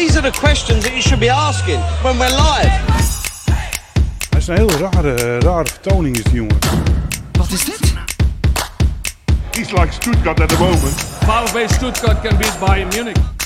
These are the questions that you should be asking when we're live. Hij is een hele rare, rare vertoning is die jongen. Wat is dit? He's like Stuttgart at the moment. VfB Stuttgart can beat Bayern Munich.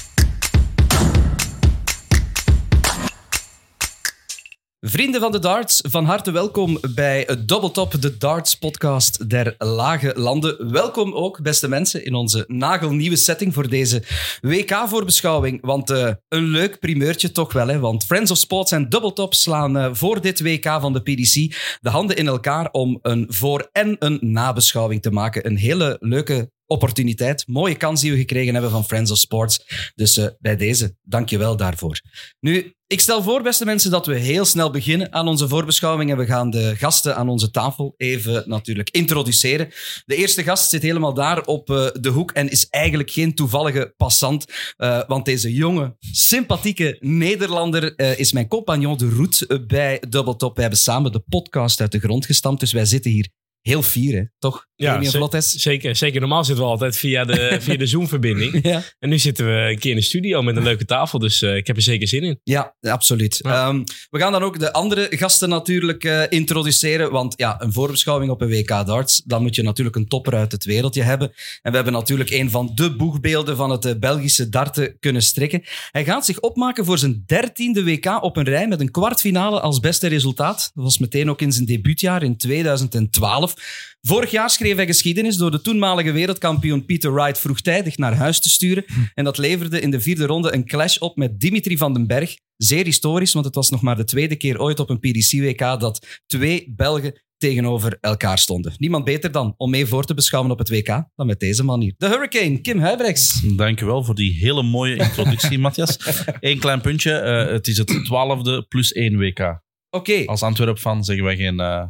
Vrienden van de darts, van harte welkom bij Double Top, de darts podcast der lage landen. Welkom ook, beste mensen, in onze nagelnieuwe setting voor deze WK-voorbeschouwing. Want eh, een leuk primeurtje toch wel, hè? want Friends of Sports en Double Top slaan eh, voor dit WK van de PDC de handen in elkaar om een voor- en een nabeschouwing te maken. Een hele leuke opportuniteit, mooie kans die we gekregen hebben van Friends of Sports. Dus eh, bij deze, dank je wel daarvoor. Nu, ik stel voor, beste mensen, dat we heel snel beginnen aan onze voorbeschouwing en we gaan de gasten aan onze tafel even natuurlijk introduceren. De eerste gast zit helemaal daar op eh, de hoek en is eigenlijk geen toevallige passant, eh, want deze jonge, sympathieke Nederlander is mijn compagnon de eh, bij Double Top. We hebben samen de podcast uit de grond gestampt, dus wij zitten hier heel fier, hè? toch? Vlottes? zeker, zeker. Normaal zitten we altijd via de, via de Zoom-verbinding. Ja. En nu zitten we een keer in de studio met een leuke tafel. Dus eh, ik heb er zeker zin in. Ja, absoluut. Ja. Ehm, we gaan dan ook de andere gasten natuurlijk eh, introduceren. Want ja, een voorbeschouwing op een WK darts, dan moet je natuurlijk een topper uit het wereldje hebben. En we hebben natuurlijk een van de boegbeelden van het eh, Belgische darten kunnen strikken. Hij gaat zich opmaken voor zijn dertiende WK op een rij met een kwartfinale als beste resultaat. Dat was meteen ook in zijn debuutjaar in 2012. Vorig jaar schreef hij geschiedenis door de toenmalige wereldkampioen Peter Wright vroegtijdig naar huis te sturen. En dat leverde in de vierde ronde een clash op met Dimitri van den Berg. Zeer historisch, want het was nog maar de tweede keer ooit op een PDC-WK dat twee Belgen tegenover elkaar stonden. Niemand beter dan om mee voor te beschouwen op het WK dan met deze man hier. De Hurricane, Kim Huibrechts. Dankjewel voor die hele mooie introductie, Matthias. Eén klein puntje. eh, het is het twaalfde plus één WK. Oké. Als Antwerp-fan zeggen wij geen eh,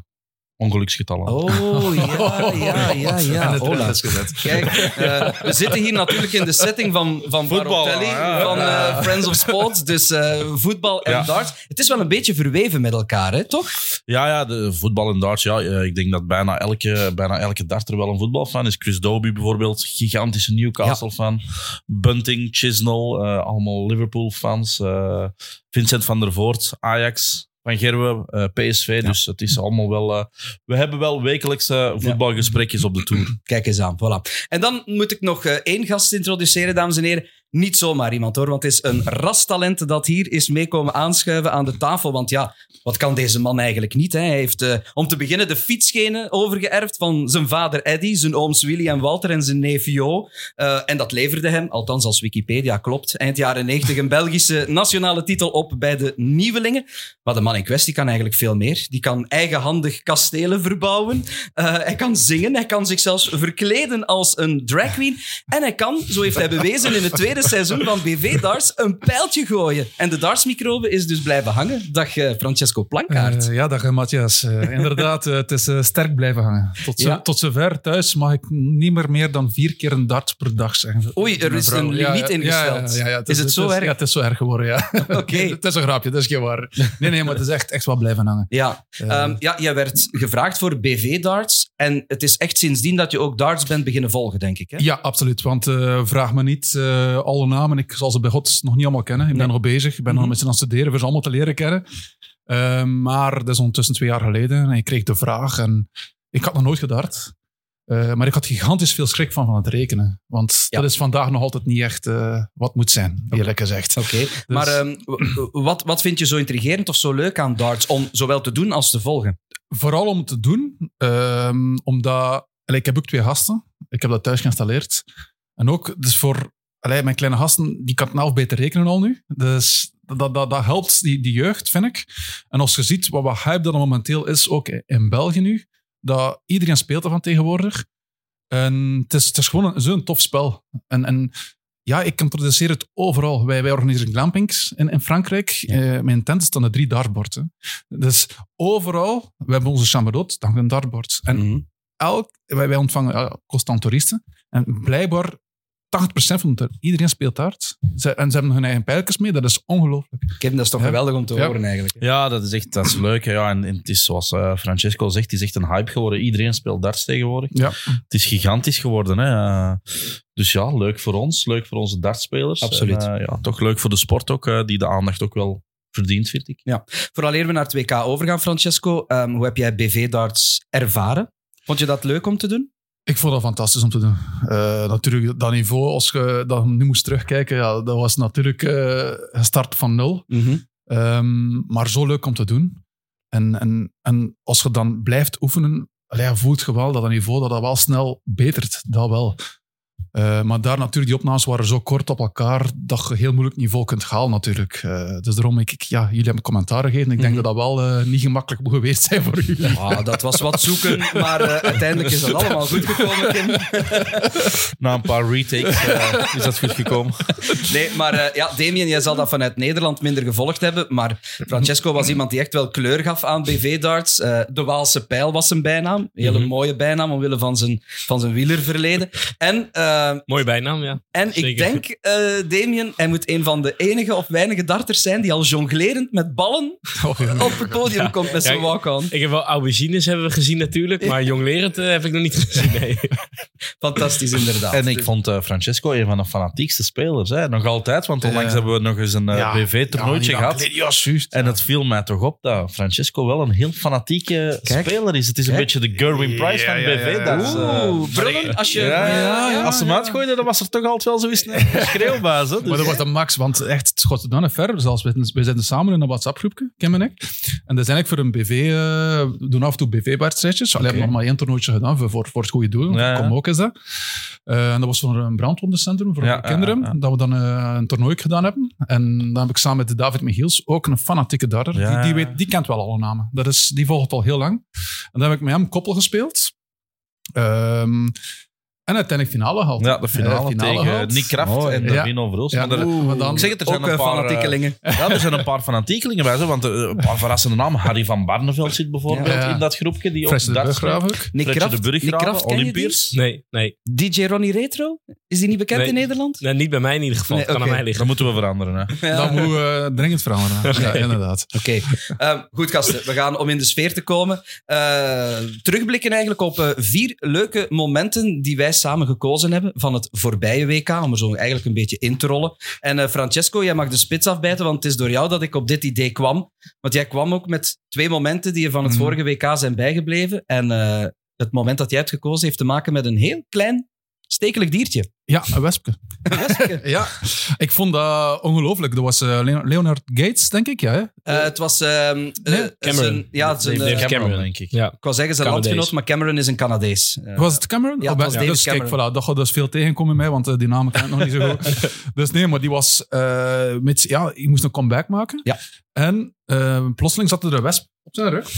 ongeluksgetallen. Oh, ja, ja, ja, ja. En het Hola. gezet. Kijk, eh, we zitten hier natuurlijk in de setting van, van Voetbal, ja. van eh, Friends of Sports, dus eh, voetbal en Ja. darts. Het is wel een beetje verweven met elkaar, hè, toch? Ja, ja, de voetbal en darts. Ja, ik denk dat bijna elke, bijna elke darter wel een voetbalfan is. Chris Dobie bijvoorbeeld, gigantische Newcastle-fan. Bunting, Chisnell, allemaal Liverpool-fans. Vincent van der Voort, Ajax. Van Gerwe, eh, PSV. Dus het is allemaal wel... eh, we hebben wel wekelijks eh, voetbalgesprekjes op de Tour. Kijk eens aan, voilà. En dan moet ik nog eh, één gast introduceren, dames en heren. Niet zomaar iemand hoor, want het is een rastalent dat hier is meekomen aanschuiven aan de tafel. Want ja, wat kan deze man eigenlijk niet? Hè? Hij heeft eh, om te beginnen de fietsgenen overgeërfd van zijn vader Eddy, zijn ooms Willy en Walter en zijn neef Jo. Eh, en dat leverde hem, althans als Wikipedia klopt, eind jaren 90 een Belgische nationale titel op bij de Nieuwelingen. Maar de man in kwestie kan eigenlijk veel meer. Die kan eigenhandig kastelen verbouwen. Eh, hij kan zingen. Hij kan zich zelfs verkleden als een drag queen. En hij kan, zo heeft hij bewezen in het tweede seizoen van BV Darts, een pijltje gooien. En de dartsmicrobe is dus blijven hangen. Dag eh, Francesco Plankaart. Eh, ja, dag eh, Matthias. Inderdaad, het is sterk blijven hangen. Tot, zo- Ja. tot zover thuis mag ik niet meer meer dan vier keer een dart per dag zeggen. Oei, er is een limiet ingesteld. ja, ja, ja, Is het zo is, erg? Ja, het is zo erg geworden, ja. Oké. het is een grapje, dat is geen waar. Nee, nee, maar het is echt, echt wel blijven hangen. Ja, Ehm, ja, jij werd gevraagd voor BV Darts. En het is echt sindsdien dat je ook darts bent beginnen volgen, denk ik. Hè? Ja, absoluut. Want vraag me niet eh, alle namen. Ik zal ze bij God nog niet allemaal kennen. Ik ben Nee. nog bezig. Ik ben nog Mhm. met ze aan het studeren voor ze allemaal te leren kennen. Eh, maar dat is ondertussen twee jaar geleden. En ik kreeg de vraag. En ik had nog nooit gedart. Eh, maar ik had gigantisch veel schrik van, van het rekenen. Want Ja. dat is vandaag nog altijd niet echt eh, wat moet zijn, eerlijk gezegd. Oké, maar ehm, wat, wat vind je zo intrigerend of zo leuk aan darts om zowel te doen als te volgen? Vooral om te doen, ehm, omdat... ik heb ook twee gasten. Ik heb dat thuis geïnstalleerd. En ook, dus voor allee, mijn kleine gasten, die kan het nou beter rekenen al nu. Dus dat, dat, dat helpt die, die jeugd, vind ik. En als je ziet wat, wat hype dat er momenteel is, ook in België nu, dat iedereen speelt ervan tegenwoordig. En het is, het is gewoon zo'n tof spel. En, en ja, ik introduceer het overal. Wij, wij organiseren glampings in, in Frankrijk. Eh, mijn tent staan er drie dartborden. Dus overal, we hebben onze chambre d'hôte, dan een dartbord. En Mhm. elk, wij, wij ontvangen eh, constant toeristen. En blijkbaar 80% van het iedereen speelt darts. Ze, en ze hebben hun eigen pijltjes mee. Dat is ongelooflijk. Kevin, dat is toch Ja. geweldig om te Ja. horen eigenlijk. Ja, dat is echt dat is leuk. hè. Ja, en, en het is zoals eh, Francesco zegt, het is echt een hype geworden. Iedereen speelt darts tegenwoordig. Ja. Het is gigantisch geworden. Hè. Eh, dus ja, leuk voor ons. Leuk voor onze dartspelers. Absoluut. En, eh, ja, toch leuk voor de sport ook, die de aandacht ook wel verdient, vind ik. Vooraleer we naar het WK overgaan, Francesco, ehm, hoe heb jij BV-darts ervaren? Vond je dat leuk om te doen? Ik vond dat fantastisch om te doen. Eh, natuurlijk, dat niveau, als je dat nu moest terugkijken, ja, dat was natuurlijk eh, gestart van nul. Ehm, maar zo leuk om te doen. En, en, en als je dan blijft oefenen, allee, voelt je wel dat dat niveau dat dat wel snel betert. Dat wel. Eh, maar daar natuurlijk, die opnames waren zo kort op elkaar dat je heel moeilijk niveau kunt halen natuurlijk. Eh, dus daarom, ik, ik- ja, jullie hebben commentaar gegeven. Ik denk Mhm. dat dat wel eh, niet gemakkelijk moet geweest zijn voor jullie. Ah, dat was wat zoeken, maar eh, uiteindelijk is dat allemaal goed gekomen, Kim. Na een paar retakes is dat goed gekomen. Nee, maar eh, ja, Damien, jij zal dat vanuit Nederland minder gevolgd hebben. Maar Francesco was iemand die echt wel kleur gaf aan BV-darts. Eh, de Waalse Pijl was zijn bijnaam. Een hele Mhm. mooie bijnaam omwille van zijn, van zijn wielerverleden. En, eh, Mooie bijnaam, ja. en ik denk, eh Damien, hij moet een van de enige of weinige darters zijn die al jonglerend met ballen Oh, ja. op het podium komt met zijn Ja, walk-on. Ik heb wel aubergines hebben we gezien natuurlijk, maar jonglerend eh, heb ik nog niet gezien. Nee. Fantastisch, inderdaad. En ik vond eh, Francesco een van de fanatiekste spelers. Hè. Nog altijd, want onlangs hebben we nog eens een Ja. BV-toernooitje Ja, gehad. Ja, juist. En het viel mij toch op dat Francesco wel een heel fanatieke Kijk. speler is. Het is een beetje de Gerwin Price Ja, van BV. ja. Dat is, eh, Oeh, brullen als je... ja, ja, ja, Als ze uitgooiden, dan was er toch altijd wel zo eens een schreeuwbaas. Hè? Dus- Maar dat was de max, want echt, het schot dan ver. Zelfs, we, we zitten samen in een WhatsApp-groepje, Kim en ik. En dat is eigenlijk voor een BV, eh, doen af en toe BV-wedstrijdjes. Alleen hebben we nog maar één toernooitje gedaan voor, voor, voor het goede doel. Ja, ja. Kom ook is dat. Eh, en dat was voor een brandwondencentrum voor Ja, kinderen. ja, ja. Dat we dan eh, een toernooi gedaan hebben. En dan heb ik samen met David Michiels, ook een fanatieke darter. Ja, Die, die, weet, die kent wel alle namen. Dat is, die volgt al heel lang. En dan heb ik met hem koppel gespeeld. Ehm, en uiteindelijk finale gehaald. Ja, de finale, Eh, tegen. Nick Kraft en Ja. Davino Verhulst. Ja, er- dan- ik zeg het, er zijn Ook een eh, paar... eh, fanatiekelingen. Ja, er zijn een paar fanatiekelingen bij, zo, want eh, een paar verrassende namen. Harry van Barneveld zit bijvoorbeeld Ja. in dat groepje. Die Fresje ook de Burggraaf ook. Nick Kraft, de Nick Kraft? Olympiërs. Nee, nee. DJ Ronnie Retro? Is die niet bekend Nee. in Nederland? Nee, niet bij mij in ieder geval. Nee, kan aan mij liggen. Dat moeten we veranderen. Hè. Dat moet eh, dringend veranderen. Ja, inderdaad. Oké. Ehm, goed, gasten. We gaan om in de sfeer te komen. eh, terugblikken eigenlijk op eh, vier leuke momenten die wij samen gekozen hebben van het voorbije WK, om er zo eigenlijk een beetje in te rollen. En eh, Francesco, jij mag de spits afbijten, want het is door jou dat ik op dit idee kwam. Want jij kwam ook met twee momenten die je van het Mhm. vorige WK zijn bijgebleven. En eh, het moment dat jij hebt gekozen heeft te maken met een heel klein, stekelig diertje. Ja, een wespje. ja, ik vond dat ongelooflijk. Dat was eh, Leon- Leonard Gates, denk ik. Ja, hè? Eh, het was... ehm, Nee, eh, Cameron. zijn- ja, een, eh, Cameron. Cameron, denk ik. Ja. ik wou zeggen zijn Canadees. landgenoot, maar Cameron is een Canadees. Was het Cameron? Ja, het Oh, was David dus kijk, Cameron. voilà, dat gaat dus veel tegenkomen in mij, want die namen ken ik nog niet zo goed. dus nee, maar die was... eh, met, ja, je moest een comeback maken. Ja. En plotseling zat er een wesp op zijn rug.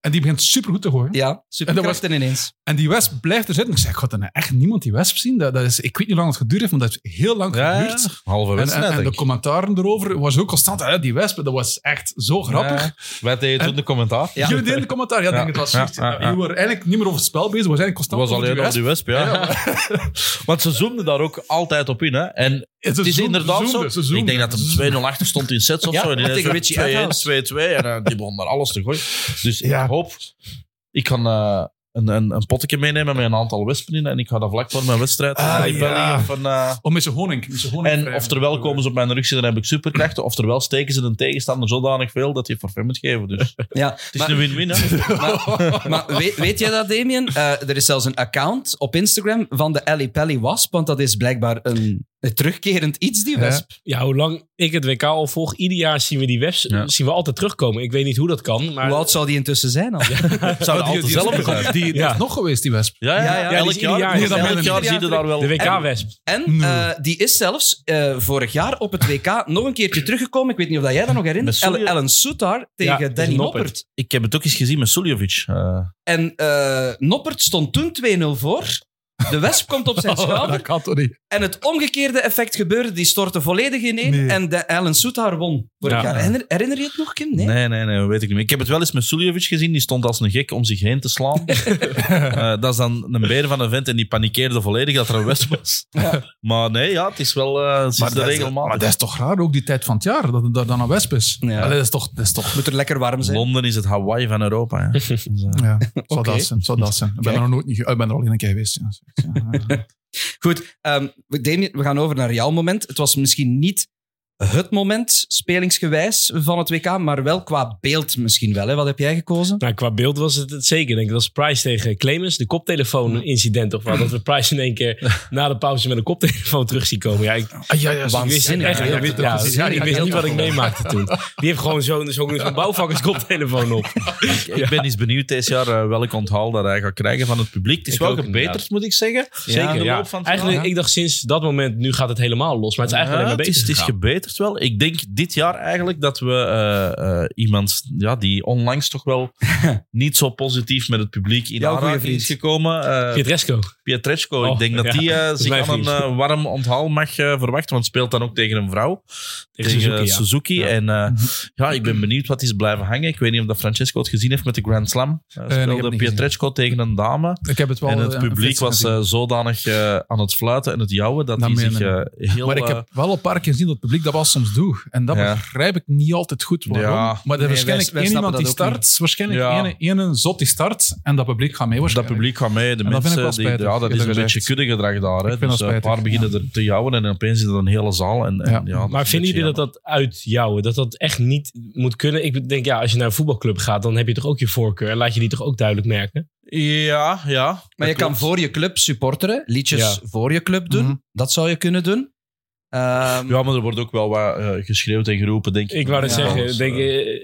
En die begint supergoed te gooien. Ja, superkrachten ineens. En die wesp blijft er zitten. Ik zeg, er nou echt niemand die wesp zien? Dat, dat is, ik weet niet hoe lang het geduurd heeft, maar dat heeft heel lang Ja, geduurd. halve En, wedstrijd. en, en de commentaren erover was ook constant. Hè, die wespen, dat was echt zo grappig. Ja, wij deden toen En- de commentaar. Ja. Jullie deden de commentaar. Ja, denk het was. Jullie waren eigenlijk niet meer over het spel bezig. We zijn Het constant was over alleen die die wesp. wesp, ja. Want ze zoomden daar ook altijd op in. Hè. En Het is inderdaad zo. Ik denk dat er 2-0 achter stond in sets of Ja, zo. En die tegen zei Richie 2-1, Uithaus. 2-2. En eh, die begon daar alles te gooien. Dus Ja. ik hoop... Ik kan eh, een, een, een potje meenemen met een aantal wespen in. En ik ga dat vlak voor mijn wedstrijd. Ah, ik ja. van, eh, Om met zijn honing. Met zijn honing en oftewel komen ze op mijn rug zitten, dan heb ik superkrachten. Oftewel steken ze de tegenstander zodanig veel dat je forfait moet geven. Dus het Ja, is maar, een win-win. Hè. maar, maar weet, weet jij dat, Damien? Eh, er is zelfs een account op Instagram van de Ali Pally Wasp, want dat is blijkbaar een, een terugkerend iets, die wesp. Ja, hoe lang ik het WK al volg, ieder jaar zien we die webs Ja. zien we altijd terugkomen. Ik weet niet hoe dat kan, maar Hoe oud zou die intussen zijn al? Zou altijd die, dezelfde is, zijn? die, die Ja. is nog geweest, die wesp. Ja, ja, Ja, ja, die elk is ieder jaar, jaar- elk jaar, zie je daar wel... de WK-wesp. En eh, die is zelfs eh, vorig jaar op het WK nog een keertje teruggekomen. Ik weet niet of dat jij dat nog herinnert. Met Ellen Soutar tegen Danny Noppert. Noppert. Ik heb het ook eens gezien met Suljovic. Eh, En eh, Noppert stond toen 2-0 voor. De wesp komt op zijn schouder. dat kan toch niet? En het omgekeerde effect gebeurde. Die stortte volledig ineen. Nee. En de Alan Soethaar won. Vorig Ja. jaar. Herinner, herinner je het nog, Kim? Nee. Nee, nee, nee, weet ik niet meer. Ik heb het wel eens met Suljovic gezien. Die stond als een gek om zich heen te slaan. Eh, dat is dan een beer van een vent en die panikeerde volledig dat er een wesp was. Maar nee, ja, het is wel uh, het is Maar de dat, is, regelmatig. maar dat is toch raar, ook die tijd van het jaar, dat er dan een wesp is. Ja. Allee, dat is toch... Dat is toch Moet er lekker warm zijn. Londen is het Hawaii van Europa. Ja. Dus, eh, ja, zou Oké. dat zijn. Zou dat zijn. Ik ben er nog nooit niet... ge- Ik ben er al een keer geweest. Ja. Goed, ehm, we gaan over naar jouw moment. Het was misschien niet het moment, spelingsgewijs, van het WK, maar wel qua beeld misschien wel. Hè? Wat heb jij gekozen? Nou, qua beeld was het het zeker. Denk ik. Dat was Price tegen Clemens. De koptelefoon-incident of wat. Dat we Price in één keer na de pauze met een koptelefoon terug zien komen. Ja, ik, Ah, ja, ja, ik wist echt, Ja, ik wist niet wat ik meemaakte toen. Die heeft gewoon zo'n zo'n zo'n bouwvakkerskoptelefoon op. Ik ben eens benieuwd deze jaar eh, welk onthaal dat hij gaat krijgen van het publiek. Het is Ik wel gebeterd, moet ik zeggen. Zeker, in de loop van het Eigenlijk, jaar. ik dacht sinds dat moment, nu gaat het helemaal los. Maar het is eigenlijk Ja, alleen maar het is, beter het is gegaan. Wel. Ik denk dit jaar eigenlijk dat we eh, eh, iemand ja, die onlangs toch wel niet zo positief met het publiek in aanraking is gekomen. eh, Pietresco. Pietreczko. Oh, ik denk dat ja. die Dat zich aan een warm onthaal mag verwachten, want speelt dan ook tegen een vrouw. Tegen Tegen Suzuki, ja. Suzuki. Ja. En eh, ja, ik ben benieuwd wat is blijven hangen. Ik weet niet of dat Francesco het gezien heeft met de Grand Slam. Speelde Pietreczko tegen een dame. Ik heb het wel... en het publiek was eh, zodanig eh, aan het fluiten en het jouwen dat hij zich eh, heel... Maar ik heb wel een paar keer gezien dat het publiek dat wel soms doet. En dat Ja. begrijp ik niet altijd goed waarom. Ja. maar er Nee, is waarschijnlijk één iemand die dat start, waarschijnlijk Ja. één, één zot die start en dat publiek gaat mee dat publiek gaat mee. De En dat vind ik mensen, wel die, ja, dat is een beetje kuddegedrag daar. Hè. Dus, dat eh, een paar beginnen er te jouwen en opeens is dat een hele zaal. En, en, Ja. dat Maar vinden jullie dat dat uit jou, dat dat echt niet moet kunnen? Ik denk, ja, als je naar een voetbalclub gaat, dan heb je toch ook je voorkeur. En laat je die toch ook duidelijk merken? Ja, ja. Maar je dat kan voor je club supporteren, liedjes Ja. voor je club doen. Mhm. Dat zou je kunnen doen. Ehm, Ja, maar er wordt ook wel wat eh, geschreeuwd en geroepen, denk ik. Ik wou Ja. zeggen. Denk,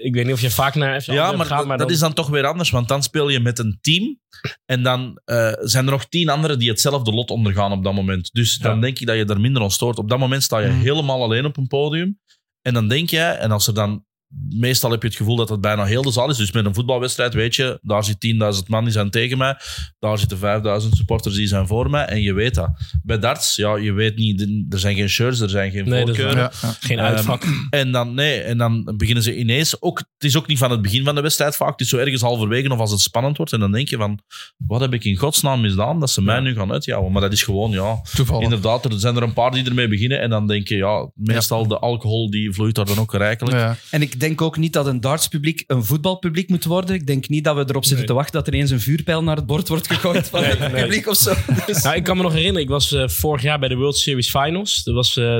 ik weet niet of je vaak naar FC Ja, maar, gaat, dat- maar dat dan- is dan toch weer anders, want dan speel je met een team en dan eh, zijn er nog tien anderen die hetzelfde lot ondergaan op dat moment. Dus dan Ja. denk je dat je er minder aan stoort. Op dat moment sta je Mhm. helemaal alleen op een podium en dan denk je, en als er dan... Meestal heb je het gevoel dat het bijna heel de zaal is. Dus met een voetbalwedstrijd weet je, daar zit 10.000 man die zijn tegen mij. Daar zitten 5.000 supporters die zijn voor mij. En je weet dat. Bij darts, ja, je weet niet, er zijn geen shirts, er zijn geen Nee, dat is voorkeuren. Ja, ja. geen Ehm, uitvak. En dan, nee, en dan beginnen ze ineens ook. Het is ook niet van het begin van de wedstrijd vaak. Het is zo ergens halverwege of als het spannend wordt. En dan denk je van, wat heb ik in godsnaam misdaan dat ze mij nu gaan uitjouwen? Maar dat is gewoon, ja, Toevallig. inderdaad. Er zijn er een paar die ermee beginnen. En dan denk je, ja, meestal de alcohol die vloeit daar dan ook rijkelijk. Ja. En ik denk ook niet dat een dartspubliek een voetbalpubliek moet worden. Ik denk niet dat we erop zitten Nee. te wachten dat er eens een vuurpijl naar het bord wordt gegooid van Nee, het nee. publiek of zo. Dus- Nou, ik kan me nog herinneren, ik was eh, vorig jaar bij de World Series Finals. Dat was eh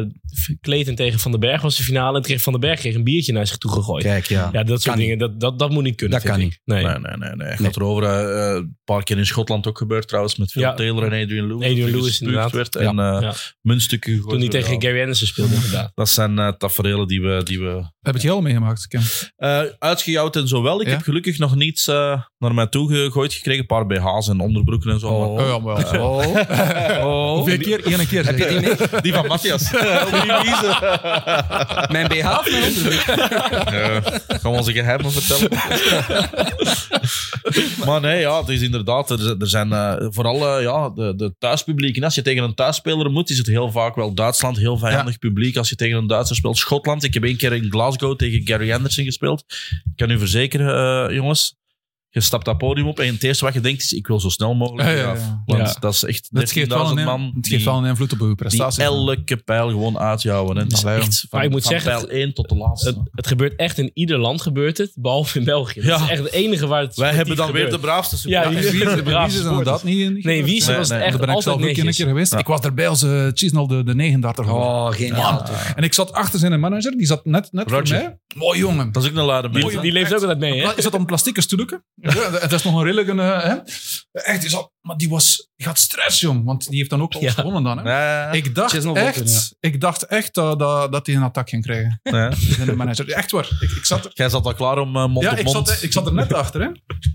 Clayton tegen Van den Berg was de finale. En kreeg Van den Berg kreeg een biertje naar zich toe gegooid. Kijk, ja. Ja, dat soort Kan dingen, dat, dat, dat moet niet kunnen. Dat vind kan ik. Nee. Nee, nee, nee. nee. Het gaat erover. eh, eh, een paar keer in Schotland ook gebeurd trouwens. Met Phil Ja. Taylor en Adrian Lewis. Adrian er Lewis, inderdaad. werd Ja. en Ja. muntstukken gegooid Toen hij tegen Gary Anderson speelde, inderdaad. Dat zijn eh tafereelen die we, die we Heb je al meegemaakt, Kim? Uh, uitgejouwd en zo wel. Ik Ja? heb gelukkig nog niets eh, naar mij toe gegooid gekregen. Een paar BH's en onderbroeken en zo. Oh. Oh, ja, maar wel. Oh. Hoeveel keer? Eén keer. Heb je die mee? Die van Matthias. Op die wijze. Mijn BH of mijn onderbroek? Ja, gaan we onze geheimen vertellen? maar nee, ja, het is inderdaad... Er, er zijn eh, vooral eh, ja, de, de thuispubliek. En als je tegen een thuisspeler moet, is het heel vaak wel Duitsland. Heel vijandig publiek als je tegen een Duitser speelt. Schotland. Ik heb één keer in Glasgow tegen Gary Anderson gespeeld. Ik kan u verzekeren, eh, jongens... Je stapt dat podium op en het eerste wat je denkt is, ik wil zo snel mogelijk Ja, ja, eraf. ja. Want Ja. dat is echt 13.000 Dat geeft wel, een, man het die, geeft wel een invloed op uw die prestaties. elke pijl gewoon uitjouwen. Het is Allee, echt van, Maar ik moet van zeggen, pijl 1 tot de laatste. Het, het gebeurt echt in ieder land, gebeurt het, behalve in België. Dat Ja. is echt het enige waar het Wij hebben dan weer de braafste Ja, supporters. die- Wie is, de braafste is inderdaad niet in? Nee, wie Nee, was nee. echt ben ik zelf ook een keer geweest. Ik was er bij als uh, Chisnell de, de 39 was. Oh, geniaal. En ik zat achter zijn manager, die zat net, net voor Roger. mij. Mooi jongen. Dat is ook een luide Die, die leeft ook altijd mee, hè? Is dat een plastieke stoelje? Ja, het is nog een redelijke... hè? Echt, die zat, maar die, was, die had stress, jong. Want die heeft dan ook al Ja. gewonnen dan. Hè? Ik dacht, echt, ja. ik dacht echt dat, dat, dat hij een attack ging krijgen. manager. Echt waar. Ik, ik zat er, Jij zat al klaar om eh, mond ja, op ik mond. zat, ik zat er net achter. Hè.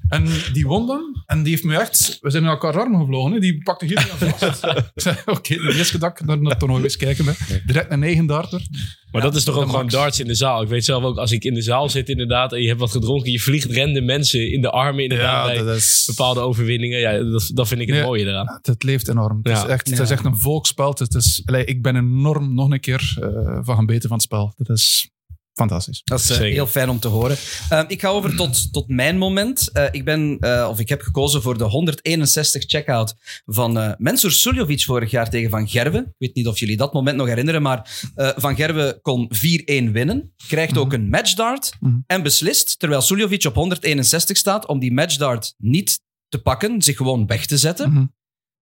En die won dan. En die heeft me echt... We zijn in elkaar armen gevlogen. Hè. Die pakte hier aan vast. Ik zei, Oké, de eerste dag daar naar toch nog eens kijken. Hè. Direct een 9 darter. Maar dat is toch ook gewoon max. darts in de zaal. Ik weet zelf ook, als ik in de zaal zit inderdaad en je hebt wat gedronken, je vliegt rende mensen in de armen inderdaad bij is... bepaalde overwinningen. Ja, dat, dat vind ik het Nee. mooie eraan. Het, het leeft enorm. Het, Ja. is echt, het is Ja. echt een volksspel. Het is, allee, ik ben enorm nog een keer eh, van gebeten van het spel. Dat is fantastisch. Dat is eh, heel fijn om te horen. Ehm, ik ga over tot, tot mijn moment. Eh, ik ben, eh, of ik heb gekozen voor de 161 checkout van eh Mensur Suljovic vorig jaar tegen Van Gerwen. Ik weet niet of jullie dat moment nog herinneren, maar eh, Van Gerwen kon 4-1 winnen. Krijgt ook een matchdart Mhm. en beslist, terwijl Suljovic op 161 staat, om die matchdart niet te pakken, zich gewoon weg te zetten. Mhm.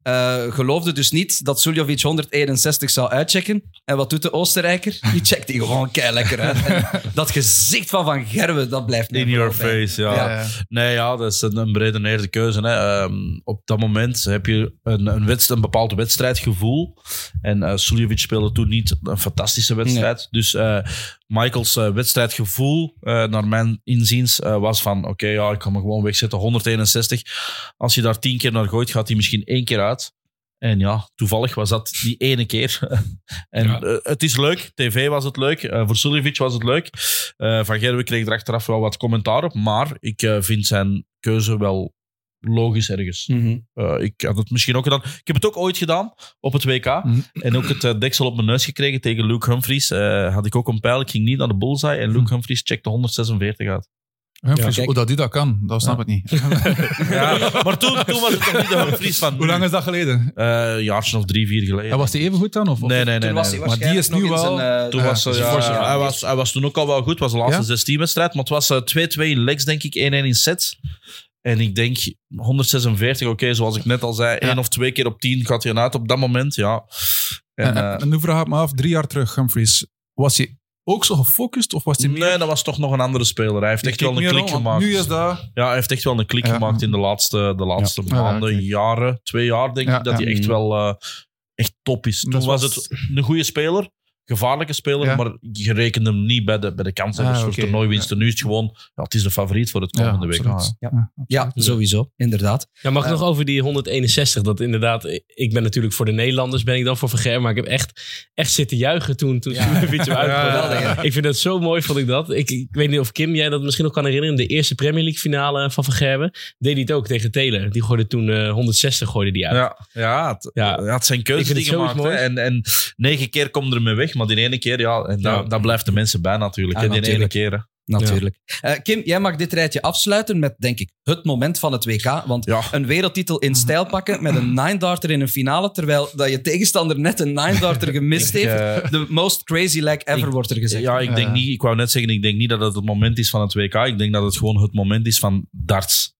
Eh, geloofde dus niet dat Suljovic 161 zou uitchecken. En wat doet de Oostenrijker? Die checkt die gewoon kei lekker uit. En dat gezicht van Van Gerwen, dat blijft In your bij. face, ja. Ja. Nee, ja, dat is een, een beredeneerde keuze. Hè. Ehm, op dat moment heb je een, een, wedst- een bepaald wedstrijdgevoel. En Suljovic speelde toen niet een fantastische wedstrijd. Dus eh, Michaels wedstrijdgevoel, naar mijn inziens, was van... Oké, ja, ik kan me gewoon wegzetten. 161. Als je daar tien keer naar gooit, gaat hij misschien één keer uit. En ja, toevallig was dat die ene keer. en Ja. eh, het is leuk. TV was het leuk. Eh, voor Suljovic was het leuk. Eh, van Gerwen kreeg er achteraf wel wat commentaar op. Maar ik vind zijn keuze wel logisch ergens. Mhm. Ik had het misschien ook gedaan. Ik heb het ook ooit gedaan op het WK. Mhm. En ook het deksel op mijn neus gekregen tegen Luke Humphries. Had ik ook een pijl. Ik ging niet naar de bullseye. En Luke Mhm. Humphries checkte 146 uit. Humphries, kijk. hoe dat die dat kan, dat snap ik niet. Ja, maar toen, toen was het nog niet de Humphries van hoe lang is dat geleden? Eh, een jaartje of drie, vier geleden. Ja, was die even goed dan? Of, of- Nee, nee, nee. Toen was nee. hij Maar die is nu wel- zijn, eh, Toen Ja, was, dat eh, ja, ja. hij, was, hij was toen ook al wel goed. Het was de laatste Ja? 16 wedstrijd. Maar het was eh, 2-2 in legs, denk ik. 1-1 in sets. En ik denk 146, oké, zoals ik net al zei. Ja. één of twee keer op 10 gaat hij uit op dat moment. Ja. En, En, eh, en, en nu vraag ik me af, drie jaar terug, Humphries. Was hij ook zo gefocust? Of was hij meer... nee, dat was toch nog een andere speler. Hij heeft echt wel een klik gemaakt. Nu is dat... Ja, hij heeft echt wel een klik Ja. gemaakt in de laatste, de laatste Ja. maanden, Ja, oké. jaren. Twee jaar, denk Ja, ik, dat ja. hij echt wel eh, echt top is. Toen Dat was was- het een goede speler. Gevaarlijke speler, Ja. maar je rekende hem niet bij de, bij de kanshebbers Ah, voor oké. toernooiwinsten. Nu is het gewoon, ja, het is de favoriet voor het komende week. absoluut. Ja. Ja, Ja, sowieso, inderdaad. Ja, mag ik Ja. nog over die 161? Dat inderdaad, ik ben natuurlijk voor de Nederlanders, ben ik dan voor Verger. Maar ik heb echt, echt zitten juichen toen, toen Suljovic hem Ik vind dat zo mooi, vond ik dat. Ik, ik weet niet of Kim, jij dat misschien nog kan herinneren. De eerste Premier League finale van Vergerben. Deed hij het ook tegen Taylor. Die gooide toen eh, 160 gooide die uit. Ja, ja, het, Ja. ja. het zijn keuzes die gemaakt. En, en negen keer komt er mee weg, maar die ene keer, ja, en Ja. daar, daar blijft de mensen bij natuurlijk. Ja, hè, die natuurlijk. ene keer. hè. Natuurlijk. Eh, Kim, jij mag dit rijtje afsluiten met, denk ik, het moment van het WK. Want Ja. een wereldtitel in stijl pakken met een nine-darter in een finale, terwijl dat je tegenstander net een nine-darter gemist Ik, heeft. eh, De most crazy leg ever, ik- wordt er gezegd. Ja, ik denk niet, ik wou net zeggen, ik denk niet dat het het moment is van het WK. Ik denk dat het gewoon het moment is van darts.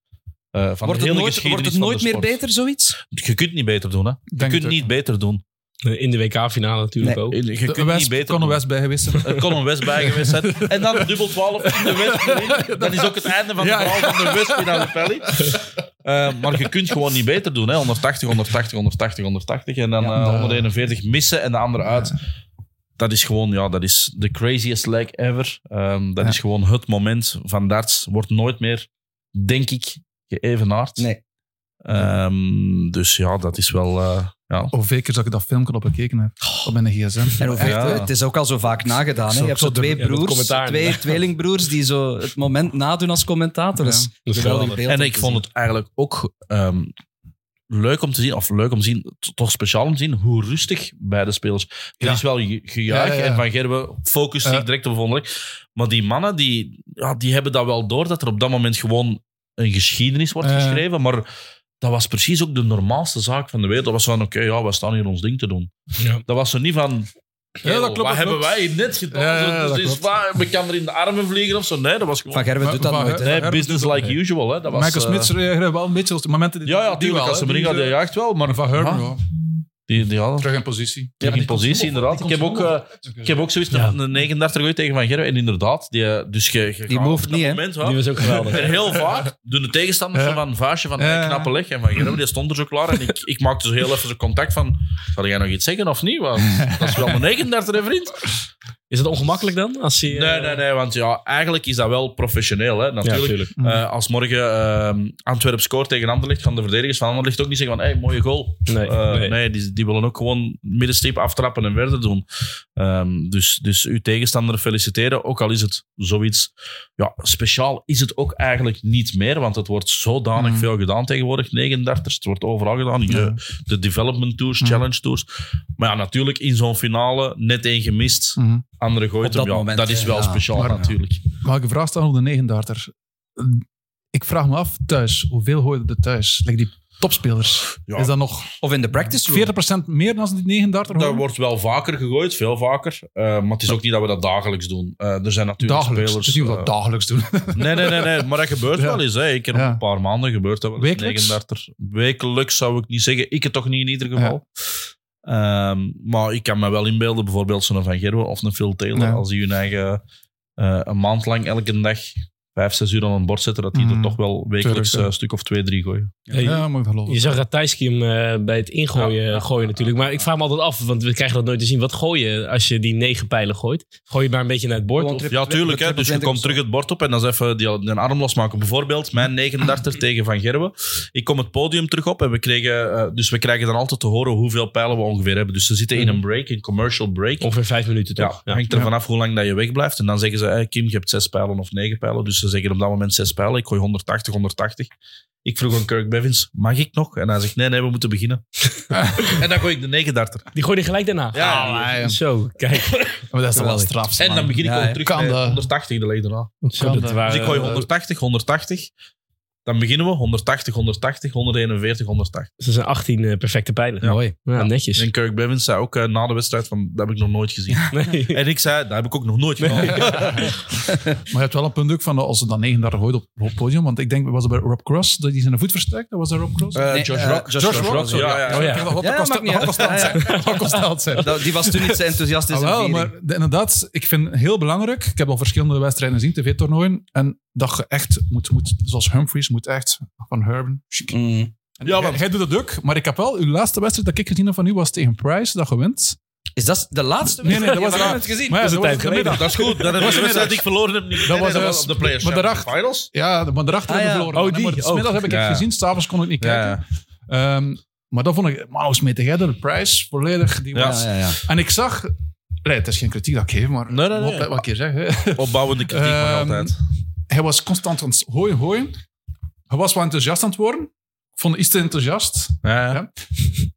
Eh, van wordt, het nooit, wordt het nooit meer beter, zoiets? Je kunt niet beter doen, hè? Je Denk kunt het niet beter doen. In de WK-finale natuurlijk Nee. ook. Je kunt niet West, beter kon er doen. West bij geweest zijn. Er kon een West bij geweest zijn. En dan dubbel 12 in de West. Dat is ook het einde van de Ja, ja. verhaal van de West finale Pelly. Eh, maar je kunt gewoon niet beter doen. Hè. 180, 180, 180, 180. En dan Ja, eh, de- 141 missen en de andere uit. Dat is gewoon, ja, dat is de craziest leg ever. Ehm, dat Ja. is gewoon het moment van darts. Wordt nooit meer, denk ik, geëvenaard. Nee. Ehm, dus ja, dat is wel... eh, ja. Hoeveel keer dat ik dat filmpje op gekeken heb. Op mijn gsm. En hoeveel, Ja. Het is ook al zo vaak nagedaan. Hè? Zo- Je hebt zo zo twee broers, twee tweelingbroers die zo het moment nadoen als commentator. Ja. Geweldig beeld En ik vond het eigenlijk ook ehm, leuk om te zien, of leuk om te zien, toch speciaal om te zien, hoe rustig beide spelers. Er Ja. is wel ge- gejuich Ja, ja, ja. en Van Gerwen focust zich Ja. direct op de volgende week. Maar die mannen, die, ja, die hebben dat wel door, dat er op dat moment gewoon een geschiedenis wordt Ja. geschreven. Maar dat was precies ook de normaalste zaak van de wereld. Dat was van, oké, ja, we staan hier ons ding te doen. Ja. Dat was zo niet van... Ja, dat klopt, Wat dat hebben klopt. wij hier net gedaan? Ja, ja, Zo, dat dus klopt. waar, we kan er in de armen vliegen of zo. Nee, dat was gewoon... Van Gerwen Maar- doet dat van- nooit. hè. Nee, business like niet. usual. Hè. Dat was, Michael eh, Smits reageerde wel een beetje op de momenten die Ja, ja, die tuurlijk. wel, Als ze die eh, jaagt wel. Maar Van ja. Die, die hadden Terug in positie. terug in die komt positie, zo inderdaad. Ik heb komt ook, zo eh, ik heb ook zoiets Ja. een 39 gooit tegen Van Gerwen. En inderdaad, die, eh, dus je, je Die gaat moved op dat niet, hè? moment, Die was ook geweldig. En heel vaak doen de tegenstanders Ja. zo van vaasje van Ja. hey, knappe leg. En Van Gerwen die stond er zo klaar. En ik, ik maakte zo heel even zo contact van, zal jij nog iets zeggen of niet? Want dat is wel een 39 hè, vriend. Is het ongemakkelijk dan? Als hij, eh, Nee, nee, nee. Want ja, eigenlijk is dat wel professioneel. Hè. Ja, Natuurlijk. Eh, als morgen ehm Antwerp scoort tegen Anderlecht, gaan de verdedigers van Anderlecht ook niet zeggen van hey, mooie goal. Nee, Eh, nee. nee, die, die willen ook gewoon middenstip aftrappen en verder doen. Ehm, dus, dus uw tegenstander feliciteren, ook al is het zoiets ja, speciaal, is het ook eigenlijk niet meer, want het wordt zodanig Mhm. veel gedaan tegenwoordig. 39, het wordt overal gedaan. Ja. De development tours, Mhm. challenge tours. Maar ja, natuurlijk in zo'n finale net één gemist, Mhm. andere gooit Op dat hem. Ja, moment, dat is wel Ja. speciaal Maar- natuurlijk. Mag ik een vraag stellen over de 39? Ik vraag me af thuis, hoeveel gooien er thuis? Like die topspelers. Ja. Is dat nog Of in de practice room. 40% meer dan die 39 Dat wordt wel vaker gegooid, veel vaker. Eh, maar het is ook niet dat we dat dagelijks doen. Eh, er zijn natuurlijk Dagelijks. spelers... Het is niet wat eh, we dat dagelijks doen. Nee, nee, nee, nee, maar dat gebeurt Ja. wel eens. Hè. Ik heb Ja. een paar maanden gebeurd. Dat Wekelijks? 39. Wekelijks zou ik niet zeggen. Ik het toch niet in ieder geval. Ehm, maar ik kan me wel inbeelden, bijvoorbeeld zo'n Van Gerwen of een Phil Taylor, Ja. als die hun eigen eh, een maand lang elke dag vijf, zes uur aan een bord zetten, dat die er Mhm. toch wel wekelijks ja. eh, een stuk of twee, drie gooien. Ja, moet ik geloven. Je zag Ratajski hem eh, bij het ingooien Ja, ja. gooien natuurlijk. Maar ik vraag me altijd af, want we krijgen dat nooit te zien. Wat gooi je als je die negen pijlen gooit? Gooi je maar een beetje naar het bord? Of, Ja, tuurlijk. Hè. Dus je 20 komt terug het bord op en dan is even die, die arm losmaken. Bijvoorbeeld mijn 39 tegen Van Gerwen. Ik kom het podium terug op en we kregen, eh, dus we krijgen dan altijd te horen hoeveel pijlen we ongeveer hebben. Dus ze zitten in een break, een commercial break. ongeveer vijf minuten Ja, toch? Ja. hangt er Ja. vanaf hoe lang dat je wegblijft. En dan zeggen ze, hey, Kim, je hebt zes pijlen of negen pijlen. Dus ze zeggen op dat moment zes pijlen. Ik gooi 180, 180. Ik vroeg aan Kirk Bevins, mag ik nog? En hij zegt, nee, nee, we moeten beginnen. en dan gooi ik de 39. Die gooi je gelijk daarna? Ja, Ah, ja. Zo, kijk. Maar dat is toch wel straf. En dan begin ik Ja, ook ja. terug Kan dat? 180 de leg daarna. Zo, Kan dat dat? waren, Dus ik gooi eh, 180, 180. Dan beginnen we 180, 180, 141, 180. Dat zijn 18 eh, perfecte pijlen. Ja. Mooi. Ja, netjes. En Kirk Bevins zei ook eh, na de wedstrijd van, dat heb ik nog nooit gezien. Nee. en ik zei, dat heb ik ook nog nooit gedaan. Maar je hebt wel een punt ook van als ze dan 39 gooit op, op het podium. Want ik denk, was het bij Rob Cross dat hij zijn voet versterkt? Dat was dat Rob Cross? Eh, Nee, Josh Rock. Josh Josh Rock, Rock, sorry. ja, ja, Oh ja. Ja, constant zijn. Zijn. Die was toen niet zo enthousiast in Ah, zijn wel, viering. maar de- inderdaad, ik vind heel belangrijk. Ik heb al verschillende wedstrijden gezien, tv-toernooien. En dat je echt moet, moet, zoals Humphries, moet echt van Herben. Mm. Ja, want- hij doet het ook, maar ik heb wel, uw laatste wedstrijd dat ik gezien heb van u was tegen Price, dat je wint. Is dat de laatste Nee, nee, dat was wedstrijd? het gezien. Maar ja, Dat is een tijd geleden. Dat is goed. Dat is was de wedstrijd die ik verloren heb. Niet. Dat was nee, juist- op de Players maar daarachter- Finals. Ja, maar daarachter Ah, hebben we ja. verloren. Oh, die. Maar Oh. smiddag heb ik het Ja. gezien, s'avonds kon ik niet kijken. Ja. Ehm, maar dat vond ik, maar hoe smeet jij dat? De Price, volledig. Die Ja. was, Ja, ja, ja. En ik zag, nee, het is geen kritiek dat ik geef, maar Nee, nee, nee. wat, wat ik hier zeg. Opbouwende kritiek, maar Ehm, altijd. Hij was constant aan het gooien, gooien. Hij was wel enthousiast aan het worden. Ik vond het iets te enthousiast. Ja.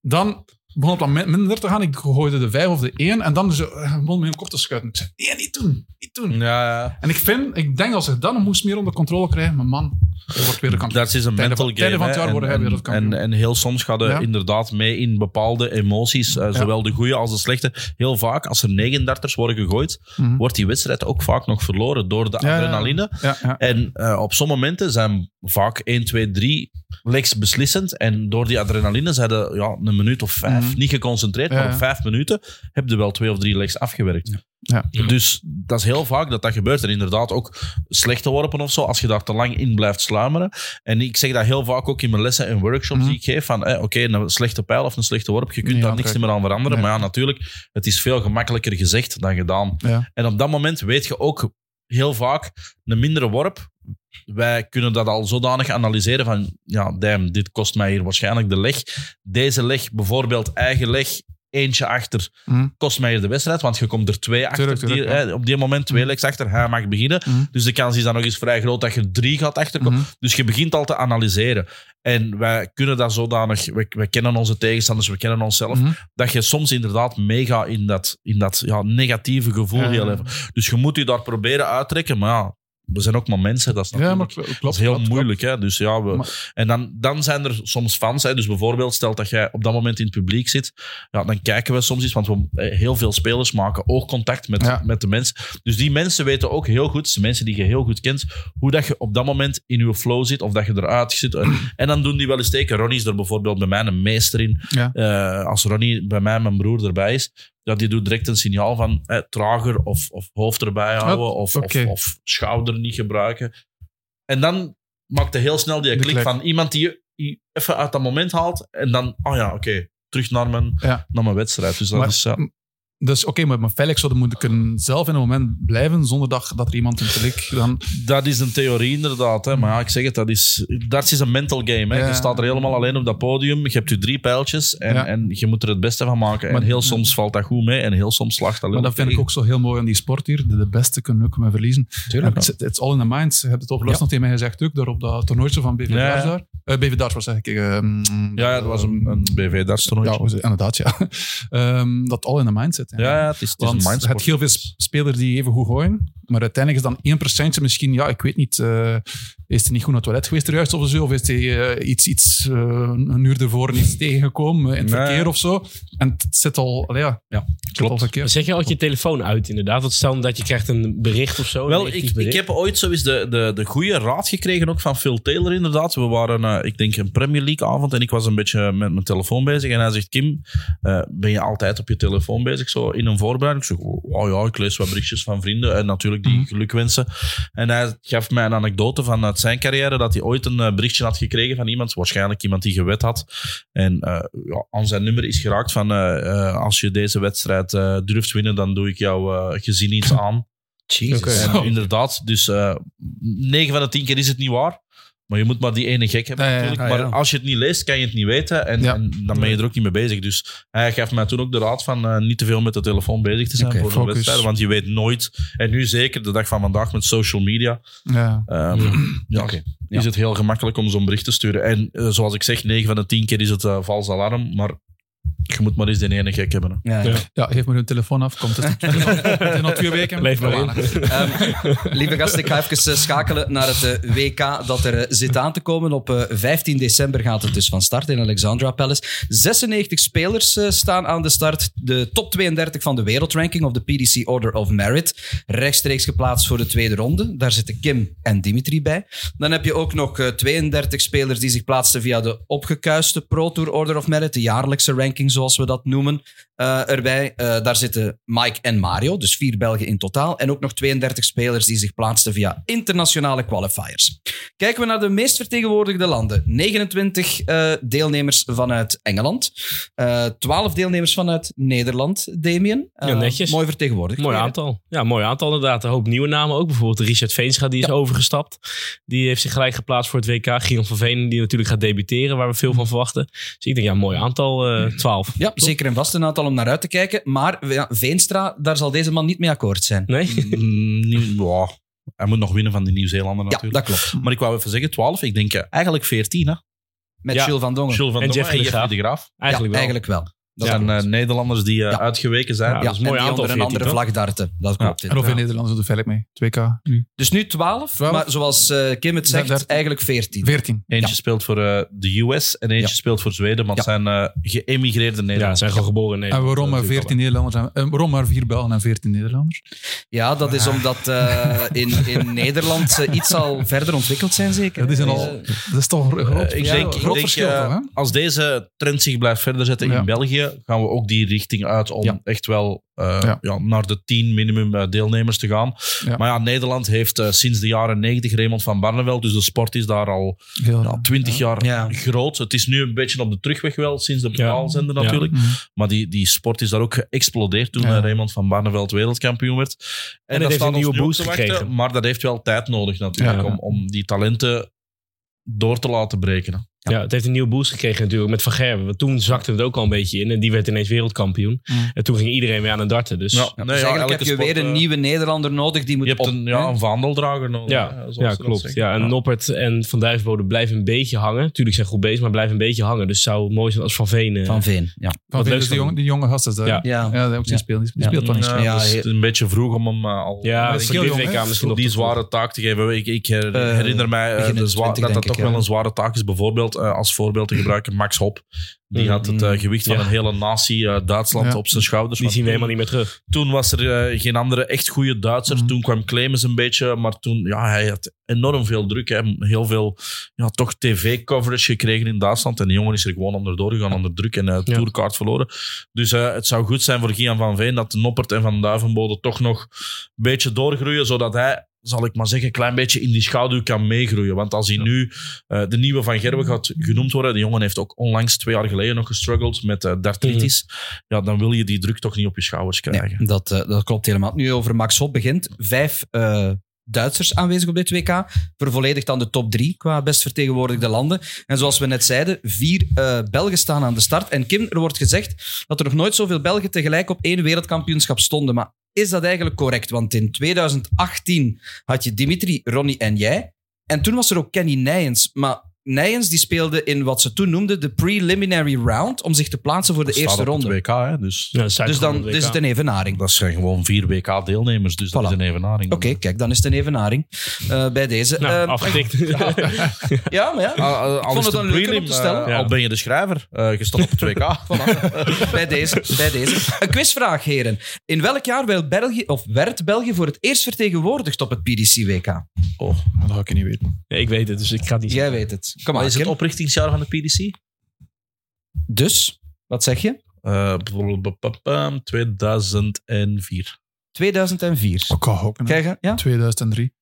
Dan begon het wat min- minder te gaan. Ik gooide de vijf of de één. En dan zo, eh, begon mijn kop te schuiten. Ik zei, nee, niet doen. Niet doen. Ja. En ik vind, ik denk als ik dan moest meer onder controle krijgen, maar man, wordt weer de kampioen. Dat is een mental game. tijden van het jaar worden en, hij weer het kampioen. en, en heel soms gaat je Ja. inderdaad mee in bepaalde emoties, eh, zowel de goede als de slechte. Heel vaak, als er 39ers worden gegooid, Mhm. wordt die wedstrijd ook vaak nog verloren door de adrenaline. En eh, op sommige momenten zijn vaak 1, 2, 3 legs beslissend. En door die adrenaline zijn er ja, een minuut of vijf Mhm. niet geconcentreerd. Ja, Maar op vijf minuten heb je wel twee of drie legs afgewerkt. Ja. Dus dat is heel vaak dat dat gebeurt. En inderdaad ook slechte worpen of zo, als je daar te lang in blijft sluimeren. En ik zeg dat heel vaak ook in mijn lessen en workshops Mhm. die ik geef. Van, eh, oké, een slechte pijl of een slechte worp, je kunt daar niks meer aan veranderen. Nee. Maar ja, natuurlijk, het is veel gemakkelijker gezegd dan gedaan. Ja. En op dat moment weet je ook heel vaak een mindere worp. Wij kunnen dat al zodanig analyseren van, ja, damn, dit kost mij hier waarschijnlijk de leg. Deze leg, bijvoorbeeld eigen leg, eentje achter, Mhm. kost mij hier de wedstrijd, want je komt er twee achter. Tuurlijk, tuurlijk, die, ja. eh, op die moment twee legs achter, hij mag beginnen. Mhm. Dus de kans is dan nog eens vrij groot dat je drie gaat achterkomen. Mhm. Dus je begint al te analyseren. En wij kunnen dat zodanig, we, we kennen onze tegenstanders, we kennen onszelf, Mhm. dat je soms inderdaad meegaat in dat, in dat ja, negatieve gevoel. Ja. heel even. Dus je moet je daar proberen uittrekken, maar ja, we zijn ook maar mensen. Dat is, Ja, maar natuurlijk- kl- klopt. dat is heel klopt, moeilijk. Hè? Dus ja, we, Maar- en dan, dan zijn er soms fans. Hè? Dus bijvoorbeeld, stel dat jij op dat moment in het publiek zit, ja, dan kijken we soms iets, want we, eh, heel veel spelers maken oogcontact met, Ja. met de mensen. Dus die mensen weten ook heel goed, de mensen die je heel goed kent, hoe dat je op dat moment in je flow zit of dat je eruit zit. En, en dan doen die wel eens teken. Ronnie is er bijvoorbeeld bij mij een meester in. Ja. Eh, als Ronnie bij mij, mijn broer, erbij is, ja, die doet direct een signaal van eh, trager of, of hoofd erbij houden of, of, of schouder niet gebruiken. En dan maakt hij heel snel die klik van iemand die je even uit dat moment haalt en dan, oh ja, oké, terug naar mijn, Ja. naar mijn wedstrijd. Dus dat Maar- is, ja. Dus oké, maar maar Felix zou moeten kunnen zelf in een moment blijven zonder dat, dat er iemand in publiek dan... Dat is een theorie inderdaad. Hè. Maar ja, ik zeg het, dat is, darts is een mental game. Hè. Ja. Je staat er helemaal alleen op dat podium. Je hebt je drie pijltjes en, Ja. en je moet er het beste van maken. Maar- en heel soms valt dat goed mee en heel soms slaagt dat Maar dat vind ik ook zo heel mooi aan die sport hier. De, de beste kunnen ook maar verliezen. Tuurlijk. Het is- It's all in the mind. Je hebt het overlast nog tegen mij gezegd ook, daar op dat toernooitje van BV. Darts daar. Eh, BV Darts, zeg ik? ehm, Ja, dat was een, een BV-darts toernooi. Ja, was- inderdaad, ja. Ehm, dat all in the mind zit. Ja, het is, het is Want een je mindsport. hebt heel veel sp- spelers die even goed gooien, maar uiteindelijk is dan 1% misschien, ja, ik weet niet, eh, is hij niet goed naar het toilet geweest er juist of zo, of is hij eh, iets, iets eh, een uur ervoor iets tegengekomen in het Nee. verkeer of zo. En het zit al, allee, ja, Ja, het zit al klopt. verkeerd. Zeg je altijd je telefoon uit, inderdaad? Want stel dat je krijgt een bericht of zo. Wel, ik, ik heb ooit zo eens de, de, de goede raad gekregen, ook van Phil Taylor inderdaad. We waren, eh, ik denk, een Premier League avond en ik was een beetje met mijn telefoon bezig. En hij zegt, Kim, eh, ben je altijd op je telefoon bezig, zo in een voorbereiding? Ik zeg, oh ja, ik lees wat berichtjes van vrienden en natuurlijk die Mhm. gelukwensen. En hij gaf mij een anekdote vanuit zijn carrière, dat hij ooit een eh, berichtje had gekregen van iemand, waarschijnlijk iemand die gewet had. En eh, ja, aan zijn nummer is geraakt van, eh, als je deze wedstrijd eh, durft winnen, dan doe ik jouw gezin iets aan. En Zo. inderdaad, dus eh 9 van de 10 keer is het niet waar. Maar je moet maar die ene gek hebben Ja, ja, ja. natuurlijk. Ah, ja. Maar als je het niet leest, kan je het niet weten. En, Ja. en dan ben je er ook niet mee bezig. Dus hij gaf mij toen ook de raad van eh, niet te veel met de telefoon bezig te zijn voor de wedstrijd. Want je weet nooit. En nu zeker, de dag van vandaag met social media, Ja. ehm, ja, Oké. is het heel gemakkelijk om zo'n bericht te sturen. En eh, zoals ik zeg, 9 van de 10 keer is het eh, vals alarm. Maar je moet maar eens de ene gek hebben. hè. Ja, ja. ja, geef maar hun telefoon af, komt het. Is nog twee weken. Blijf maar in. Ehm, lieve gasten, ik ga even eh, schakelen naar het eh, WK dat er eh, zit aan te komen. Op eh, 15 december gaat het dus van start in Alexandra Palace. 96 spelers staan aan de start. De top 32 van de wereldranking of de PDC Order of Merit. Rechtstreeks geplaatst voor de tweede ronde. Daar zitten Kim en Dimitri bij. Dan heb je ook nog eh, 32 spelers die zich plaatsten via de opgekuiste Pro Tour Order of Merit, de jaarlijkse ranking zoals we dat noemen, eh, erbij. Eh, daar zitten Mike en Mario, dus vier Belgen in totaal. En ook nog 32 spelers die zich plaatsten via internationale qualifiers. Kijken we naar de meest vertegenwoordigde landen. 29 eh, deelnemers vanuit Engeland. eh 12 deelnemers vanuit Nederland, Damien. Ja, netjes. Mooi vertegenwoordigd. Mooi aantal. Ja, mooi aantal inderdaad. Een hoop nieuwe namen ook. Bijvoorbeeld Richard Veenstra, die is Ja. overgestapt. Die heeft zich gelijk geplaatst voor het WK. Gion van Veen, die natuurlijk gaat debuteren, waar we veel van verwachten. Dus ik denk, ja, mooi aantal. eh 12. Ja, zeker en vast een aantal om naar uit te kijken. Maar ja, Veenstra, daar zal deze man niet mee akkoord zijn. Nee? Mm, ja, hij moet nog winnen van die Nieuw-Zeelander Ja, natuurlijk. dat klopt. Maar ik wou even zeggen, 12. Ik denk eh, eigenlijk 14. Hè? Met Ja. Jules van Dongen. Jules van En Dongen Jeffrey de Graaf. de Graaf. Eigenlijk ja, wel. eigenlijk wel. Dat Dat zijn eh, Nederlanders die eh, Ja. uitgeweken zijn. Ja, ja, dat is een mooi en die aantal, onder een 14, andere vlag darten. Dat klopt. En hoeveel. Nederlanders doet Velk mee? 2K nu? Dus nu 12, 12. maar zoals eh, Kim het zegt, eigenlijk 14. 14. Eentje Ja. speelt voor eh, de US en eentje Ja. speelt voor Zweden. Maar het zijn eh, geëmigreerde Ja, Nederlanders. zijn gewoon geboren in En waarom maar Dat is 14 Nederlanders? En, waarom maar 4 Belgen en 14 Nederlanders? Ja, dat is omdat eh, in, in Nederland ze iets al verder ontwikkeld zijn, zeker. Dat is, een al, dat is toch een groot, ik ja, denk, ik denk, verschil, toch? Hè? als deze trend zich blijft verder zetten Ja. in België, gaan we ook die richting uit om Ja. echt wel eh, Ja. ja, naar de 10 minimum eh, deelnemers te gaan. Ja. Maar ja, Nederland heeft eh, sinds de jaren 90 Raymond van Barneveld, dus de sport is daar al 20 jaar Ja. groot. Het is nu een beetje op de terugweg wel, sinds de Ja. betaalzender Ja. natuurlijk. Mhm. Maar die, die sport is daar ook geëxplodeerd toen Ja. Raymond van Barneveld wereldkampioen werd. En, het dat heeft een nieuwe boost te wachten, gekregen. Maar dat heeft wel tijd nodig natuurlijk Ja. om, om die talenten door te laten breken. Ja, het heeft een nieuwe boost gekregen natuurlijk met Van Gerwen. Want toen zakte het ook al een beetje in. En die werd ineens wereldkampioen. Mm. En toen ging iedereen weer aan het darten. Dus Ja. dus Nee, ja, eigenlijk heb je sport, weer een eh, nieuwe Nederlander nodig die moet Je hebt op... een, ja, een vaandeldrager nodig. ja, ja, klopt. Ja, en Noppert en Van Duivenbode blijven een beetje hangen. Tuurlijk zijn goed bezig, maar blijven een beetje hangen. Dus het zou mooi zijn als Van Veen... eh, Van Veen, ja. Van Wat Veen, dus die, jonge, die jonge gast is daar. Ja. Ja, Ja, ook. Die speelt wel niet Ja, het is een beetje vroeg om hem eh, al ja, misschien die zware taak te geven. Ik, ik her- herinner mij begin in de de zwa- 20, dat dat toch wel een zware taak is. Bijvoorbeeld eh, als voorbeeld te gebruiken Max Hop. Die had het eh, gewicht van Ja. een hele natie eh, Duitsland Ja. op zijn schouders. Die zien we helemaal niet meer terug. Toen was er eh, geen andere echt goede Duitser. Mhm. Toen kwam Clemens een beetje, maar toen, ja, hij had enorm veel druk. Hè. Heel veel, ja, toch tv-coverage gekregen in Duitsland. En die jongen is er gewoon onderdoor gegaan, onder druk en Ja. tourkaart verloren. Dus eh, het zou goed zijn voor Gian van Veen dat Noppert en Van Duivenbode toch nog een beetje doorgroeien, zodat hij zal ik maar zeggen, een klein beetje in die schaduw kan meegroeien. Want als hij nu eh, de nieuwe Van Gerwen gaat genoemd worden, de jongen heeft ook onlangs twee jaar geleden nog gestruggeld met eh, dartritis, ja, dan wil je die druk toch niet op je schouders krijgen. Nee, dat, eh, dat klopt helemaal. Nu over Max Hopp begint. Vijf Duitsers aanwezig op dit WK. Vervolledigt dan de top drie qua best vertegenwoordigde landen. En zoals we net zeiden, vier eh, Belgen staan aan de start. En Kim, er wordt gezegd dat er nog nooit zoveel Belgen tegelijk op één wereldkampioenschap stonden. Maar is dat eigenlijk correct? Want in 2018 had je Dimitri, Ronnie en jij. En toen was er ook Kenny Nijens. Maar Nijens die speelde in wat ze toen noemden de preliminary round om zich te plaatsen voor de Dat eerste staat op ronde. het WK, hè, dus Ja, dat Dus dan is het een evenaring. dat zijn gewoon vier WK-deelnemers, dus dat is een evenaring. Oké, kijk, dan is het een evenaring eh, bij deze. Nou, Ehm, afgetikt. ja, maar ja. Al, al- al vond is het een leuke prelim, om te stellen. eh, Ja. al ben je de schrijver, eh je staat op het WK. Voilà. bij, deze, bij deze. Een quizvraag, heren. In welk jaar werd België, of werd België voor het eerst vertegenwoordigd op het PDC-WK? Oh. Dat ga ik niet weten. Nee, ik weet het, dus ik ga het niet Jij weet het. Kom maar, is het Kim. oprichtingsjaar van de PDC? Dus, wat zeg je? Eh, bijvoorbeeld, bap- bam, 2004. 2004. Ik ga gokken. hè. Krijg je? Ja? 2003.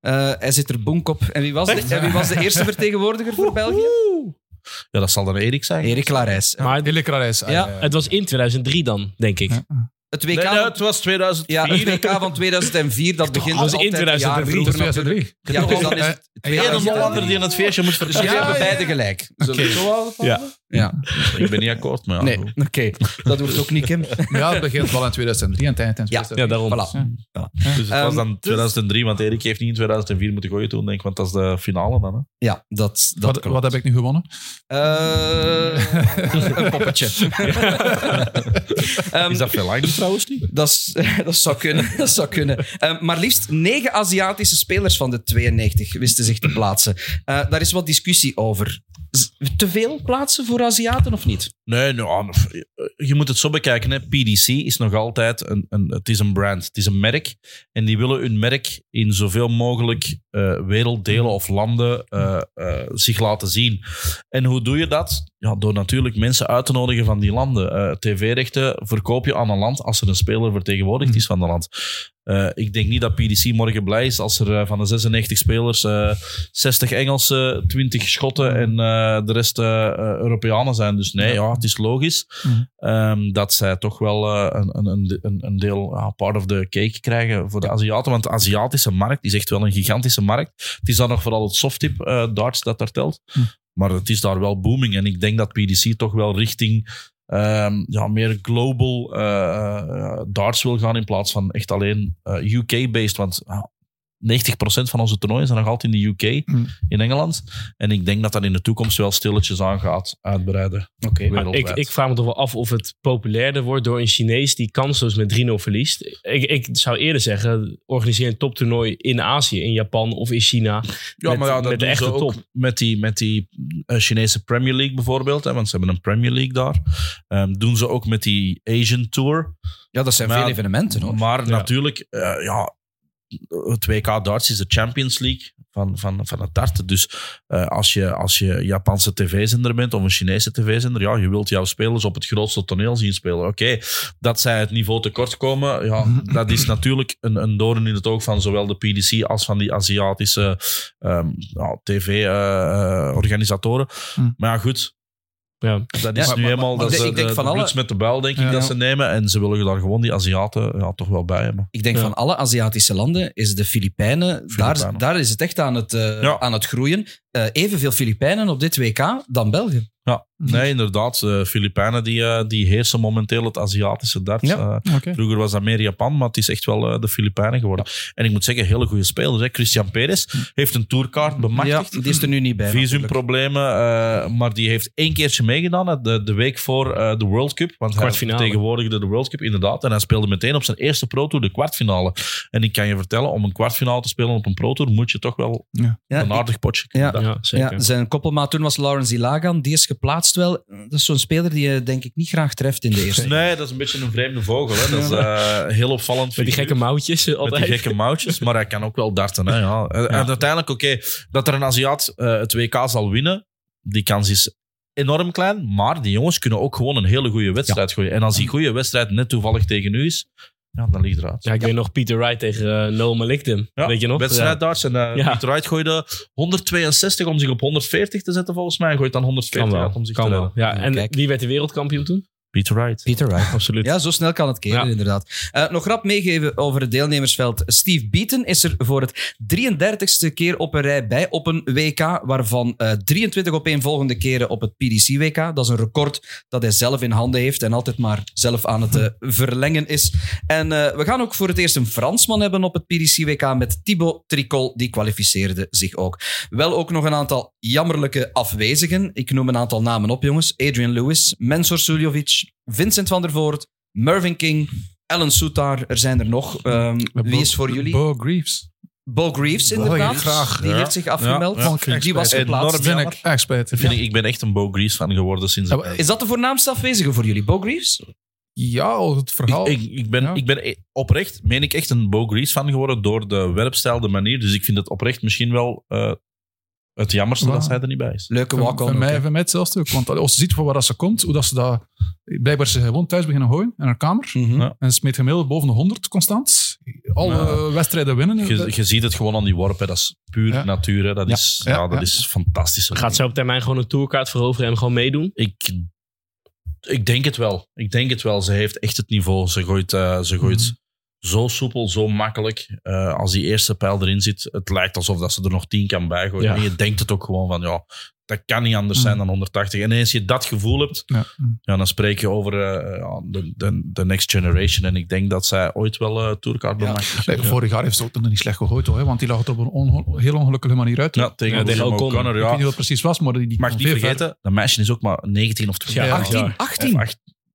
Eh, hij zit er boenkop. En wie was, de, en wie was de eerste vertegenwoordiger voor België? Ja, dat zal dan Erik zijn. Erik Larijs. Maar Hele reis. Ja. het was in 2003 dan, denk ik. Ja. Het WK, Nee, nee, van- het was 2004. ja, het WK van 2004, dat begint in altijd een jaar 2003. vroeger natuurlijk. 2003. Ja, dus dan is het Eh, Eén 2003. Hollander die in het feestje moet Dus jullie vertellen. hebben beide gelijk. Zullen we het zo houden? Ja. Ja. Ik ben niet akkoord, maar ja, Nee, oké. Dat wordt ook niet, Kim. Maar ja, het begint wel in 2003 en het eind in Ja. 2003. Ja, daarom. Voilà. Dus het was Ehm, dan dus- 2003, want Erik heeft niet in 2004 moeten gooien toen, denk ik, want dat is de finale dan. Hè? Ja, dat, dat Wat, klopt. wat heb ik nu gewonnen? Eh, een poppetje. Ehm, Is dat veel langer trouwens niet? dat, is- dat zou kunnen. Dat zou kunnen. Ehm, maar liefst negen Aziatische spelers van de 92 wisten zich te plaatsen. Eh, daar is wat discussie over. Te veel plaatsen voor Aziaten of niet? Nee, nou, je moet het zo bekijken. Hè. PDC is nog altijd een, een, het is een brand, het is een merk. En die willen hun merk in zoveel mogelijk eh, werelddelen of landen eh, eh, zich laten zien. En hoe doe je dat? Ja, door natuurlijk mensen uit te nodigen van die landen. TV-rechten verkoop je aan een land als er een speler vertegenwoordigd is van dat land. Eh, ik denk niet dat PDC morgen blij is als er eh, van de 96 spelers eh 60 Engelsen, 20 Schotten en eh, de rest eh, eh, Europeanen zijn. Dus nee, ja, het is logisch Mhm. ehm, dat zij toch wel eh, een, een, een, een deel, part of the cake krijgen voor de Aziaten. Want de Aziatische markt is echt wel een gigantische markt. Het is dan nog vooral het softtip eh darts dat daar telt. Mhm. Maar het is daar wel booming. En ik denk dat PDC toch wel richting ehm, ja, meer global eh, eh, darts wil gaan in plaats van echt alleen eh, UK-based. Want 90% van onze toernooien zijn nog altijd in de UK, Mm. in Engeland. En ik denk dat dat in de toekomst wel stilletjes aan gaat uitbreiden. Oké. Maar ik, ik vraag me toch wel af of het populairder wordt door een Chinees die kansloos met 3-0 verliest. Ik, ik zou eerder zeggen, organiseer een toptoernooi in Azië, in Japan of in China. Ja, met, maar ja, dat met de echte ook top. Met die, met die eh, Chinese Premier League bijvoorbeeld, hè, want ze hebben een Premier League daar. Ehm, doen ze ook met die Asian Tour. Ja, dat zijn Maar veel evenementen hoor. Maar Ja. natuurlijk, eh, ja, het WK darts is de Champions League van, van, van het darten. Dus eh, als, je, als je Japanse tv-zender bent of een Chinese tv-zender, ja, je wilt jouw spelers op het grootste toneel zien spelen. Oké, dat zij het niveau tekort komen, ja, dat is natuurlijk een, een doorn in het oog van zowel de PDC als van die Aziatische ehm, ja, tv-organisatoren. Hm. Maar ja, goed, Ja. dat is Ja, nu maar- helemaal maar dat ik is denk- de, ik denk de, van de alle- bloeds met de buil, denk ik, Ja. dat ze nemen. En ze willen daar gewoon die Aziaten ja, toch wel bij hebben. Ik denk Ja. van alle Aziatische landen is de Filipijnen, Daar, Filipijnen. daar is het echt aan het, eh, Ja. aan het groeien. Eh, evenveel Filipijnen op dit WK dan België. Ja, nee, inderdaad. De Filipijnen die, eh, die heersen momenteel het Aziatische darts. Ja. Eh, vroeger was dat meer Japan, maar het is echt wel eh, de Filipijnen geworden. En ik moet zeggen, hele goede spelers. Hè. Christian Perez heeft een tourkaart Ja, bemachtigd. die is er nu niet bij. Visumproblemen, eh, maar die heeft één keertje meegedaan, de, de week voor eh, de World Cup. Want hij vertegenwoordigde de World Cup, inderdaad. En hij speelde meteen op zijn eerste Pro Tour de kwartfinale. En ik kan je vertellen, om een kwartfinale te spelen op een Pro Tour, moet je toch wel Ja. Ja, een aardig potje kunnen Ja. Ja. Ja, zijn koppelmaat toen was Lawrence Ilagan. Die is geplaatst wel. Dat is zo'n speler die je denk ik niet graag treft in de eerste. Nee, dat is een beetje een vreemde vogel. Hè. Dat is eh, heel opvallend. Met die figuur. gekke mouwtjes Met die gekke mouwtjes, maar hij kan ook wel darten. Hè, ja. En en uiteindelijk, oké, dat er een Aziat eh, het WK zal winnen, die kans is enorm klein. Maar die jongens kunnen ook gewoon een hele goede wedstrijd gooien. En als die goede wedstrijd net toevallig tegen u is, ja, dan ligt eruit. Ja, ik weet nog Peter Wright tegen uh, Noel Malikdem. Ja, weet je nog? Wedstrijd darts. En uh, Ja. Peter Wright gooide 162 om zich op 140 te zetten, volgens mij. En gooit dan 140 Kan wel. uit om zich Kan te wel. Ja, en Kijk. wie werd de wereldkampioen toen? Peter Wright. Peter Wright. Absoluut. Ja, zo snel kan het keren, Ja. inderdaad. Eh, nog rap meegeven over het deelnemersveld. Steve Beaton is er voor het 33ste keer op een rij bij op een WK, waarvan eh 23 opeenvolgende keren op het PDC-WK. Dat is een record dat hij zelf in handen heeft en altijd maar zelf aan het eh, verlengen is. En we gaan ook voor het eerst een Fransman hebben op het PDC-WK met Thibaut Tricol. Die kwalificeerde zich ook. Wel ook nog een aantal jammerlijke afwezigen. Ik noem een aantal namen op, jongens. Adrian Lewis, Mensur Suljovic, Vincent van der Voort, Mervyn King, Alan Soutar. Er zijn er nog. Ehm, wie is voor jullie? Bo Greaves. Bo Greaves, inderdaad. Greaves. Graag, Die ja. heeft zich afgemeld. Ja, ja. Die was Enorm geplaatst. Ben jammer. ik echt spijtig. Vind ik, ik ben echt een Bo Grease fan geworden sinds... Is dat de voornaamste afwezige voor jullie? Bo Greaves? Ja, al het verhaal. Ik, ik, ik ben, Ja. ik ben oprecht, meen ik echt een Bo Grease fan geworden door de werpstijl, de manier. Dus ik vind het oprecht misschien wel eh, het jammerste Wauw. dat zij er niet bij is. Leuke walk-on. voor, mij, mij hetzelfde ook. Want als je ziet van waar dat ze komt, hoe dat ze dat... Blijkbaar ze gewoon thuis beginnen gooien in haar kamer. Mhm. Ja. En ze smeet gemiddeld boven de 100 constant. Alle Ja. wedstrijden winnen. Je, je ziet het gewoon aan die worp, hè. dat is puur Ja. natuur. Hè. Dat, Ja. is, Ja, ja, dat ja. is fantastisch. Gaat ze op termijn gewoon een tourkaart veroveren en gewoon meedoen? Ik, ik denk het wel. Ik denk het wel. Ze heeft echt het niveau. Ze gooit, eh, ze gooit Mhm. Zo soepel, zo makkelijk. Eh, als die eerste pijl erin zit, het lijkt alsof dat ze er nog tien kan bijgooien. Ja. En je denkt het ook gewoon van, ja, dat kan niet anders zijn dan 180. En eens je dat gevoel hebt, Ja. ja, dan spreek je over eh, ja, de, de, de next generation. En ik denk dat zij ooit wel eh tourkaart bemachtigt. Nee, vorig jaar heeft ze ook nog niet slecht gegooid, hoor, hè, want die lag het op een onge- heel ongelukkige manier uit. Ja, tegen, Ja, tegen O'Connor. Ik weet Ja. niet wat het precies was, maar die, die mag niet vergeten, dat meisje is ook maar 19 of 20. Ja, 18? ja. 18?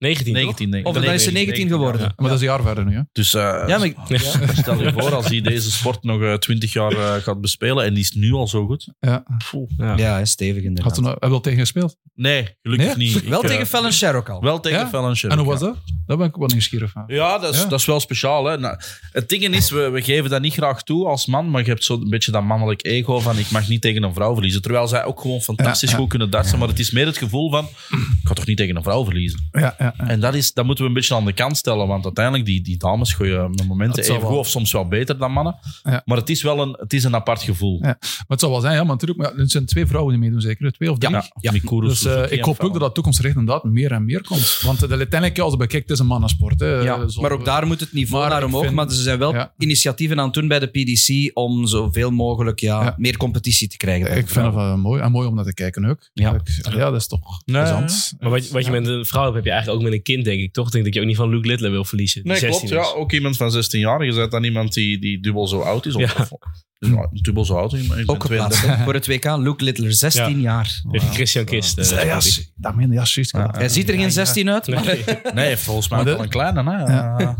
Of 8, 19, 19, denk ik. Of dan is ze 19 geworden. Ja. Maar dat is een jaar verder nu. Hè. Dus eh, Ja, maar ik- stel je voor als hij deze sport nog eh, 20 jaar eh, gaat bespelen en die is nu al zo goed. Ja. Poeh. Ja. Hè, stevig Had inderdaad. ze nog, heb je wel tegen gespeeld? Nee, gelukkig Nee? niet. Wel Ik, eh, tegen Fallon Sherrock al. Wel tegen Ja? Fallon Sherrock, En hoe was dat? Daar ben ik wel nieuwsgierig van. Ja, dat is, Ja. dat is wel speciaal. Hè. Nou, het ding is, we, we geven dat niet graag toe als man, maar je hebt zo'n beetje dat mannelijk ego van ik mag niet tegen een vrouw verliezen. Terwijl zij ook gewoon fantastisch Ja, ja. goed kunnen dartsen, maar het is meer het gevoel van ik ga toch niet tegen een vrouw verliezen. Ja, ja, ja. En dat, is, dat moeten we een beetje aan de kant stellen, want uiteindelijk die, die dames gooien met momenten even goed of soms wel beter dan mannen. Ja. Maar het is wel een, het is een apart gevoel. Ja. Maar het zal wel zijn, ja, maar natuurlijk. Maar er zijn twee vrouwen die meedoen, zeker? Twee of drie? Ja, Ja. Mikuru, Dus eh, ik hoop ook dat dat toekomstgericht inderdaad meer en meer komt. Want eh, uiteindelijk, als je bekijkt, het is een mannensport. Hè. Ja, Zo- maar ook daar moet het niveau naar omhoog. vind- maar ze zijn wel Ja. initiatieven aan het doen bij de PDC om zoveel mogelijk ja, Ja. meer competitie te krijgen. Ik de vind het wel mooi. En mooi om naar te kijken ook. Ja. Ja, dat is toch Nee, plezant. Maar wat, wat je met een vrouw hebt, heb je eigenlijk ook met een kind, denk ik. Toch Ik denk dat je ook niet van Luke Littler wil verliezen. Nee, klopt. 16 Ja, ook iemand van 16 jaar. Je bent dan iemand die, die dubbel zo oud is. Of, Ja. of- ja, dubbel zo oud. Ook geplaatst 32. hè, voor het WK. Luke Littler, 16 jaar. Tegen Christian Kist. eh, Ja, ja, dat meen je, ja, juist. Ja. Hij ziet er geen 16 uit, maar... Nee. Nee, volgens mij wel een kleine. Hè? Ja.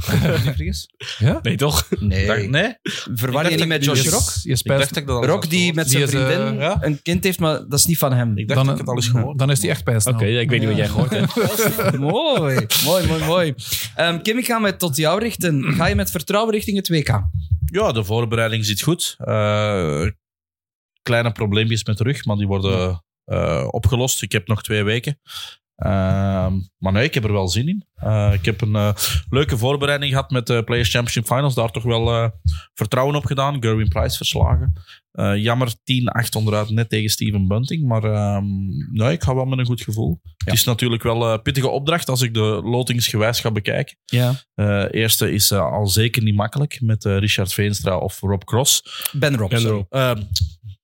Ja. Ja? Nee, toch? Nee, Dacht- nee? verwar je niet met Josh Je- Rock? Je Ik spijt, dacht dat ik dat al Rock die met zijn Die is, eh, vriendin ja. een kind heeft, maar dat is niet van hem. Ik dacht dat ik het al eens gehoord. dan is die echt pijs. Oké, ja, ik weet niet wat jij gehoord hebt. mooi, mooi, mooi, mooi. Ehm, Kim, ik ga me tot jou richten. Ga je met vertrouwen richting het WK? Ja, de voorbereiding zit goed. Eh, kleine probleempjes met de rug, maar die worden eh, opgelost. Ik heb nog twee weken. Ehm, maar nee, ik heb er wel zin in. Eh, ik heb een leuke voorbereiding gehad met de Players Championship Finals. Daar toch wel vertrouwen op gedaan. Gerwin Price verslagen. Eh, jammer 10-8 onderuit, net tegen Steven Bunting. Maar ehm, nee, ik ga wel met een goed gevoel. Het is natuurlijk wel een pittige opdracht als ik de lotingsgewijs ga bekijken. Ja. Eh eerste is eh, al zeker niet makkelijk met eh, Richard Veenstra of Rob Cross. Ben Rob. Ben. Rob.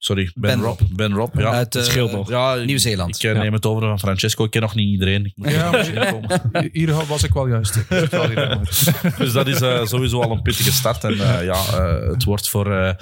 Sorry, Ben, Ben Rob. Ben Rob, ja. Uit Het scheelt nog. ja, Nieuw-Zeeland. Ik eh, neem het over van Francesco. Ik ken nog niet iedereen. Ik moet Ja, er. Hier was ik wel juist. Ik wel. dus dat is eh, sowieso al een pittige start. En eh, ja, eh, het wordt voor eh,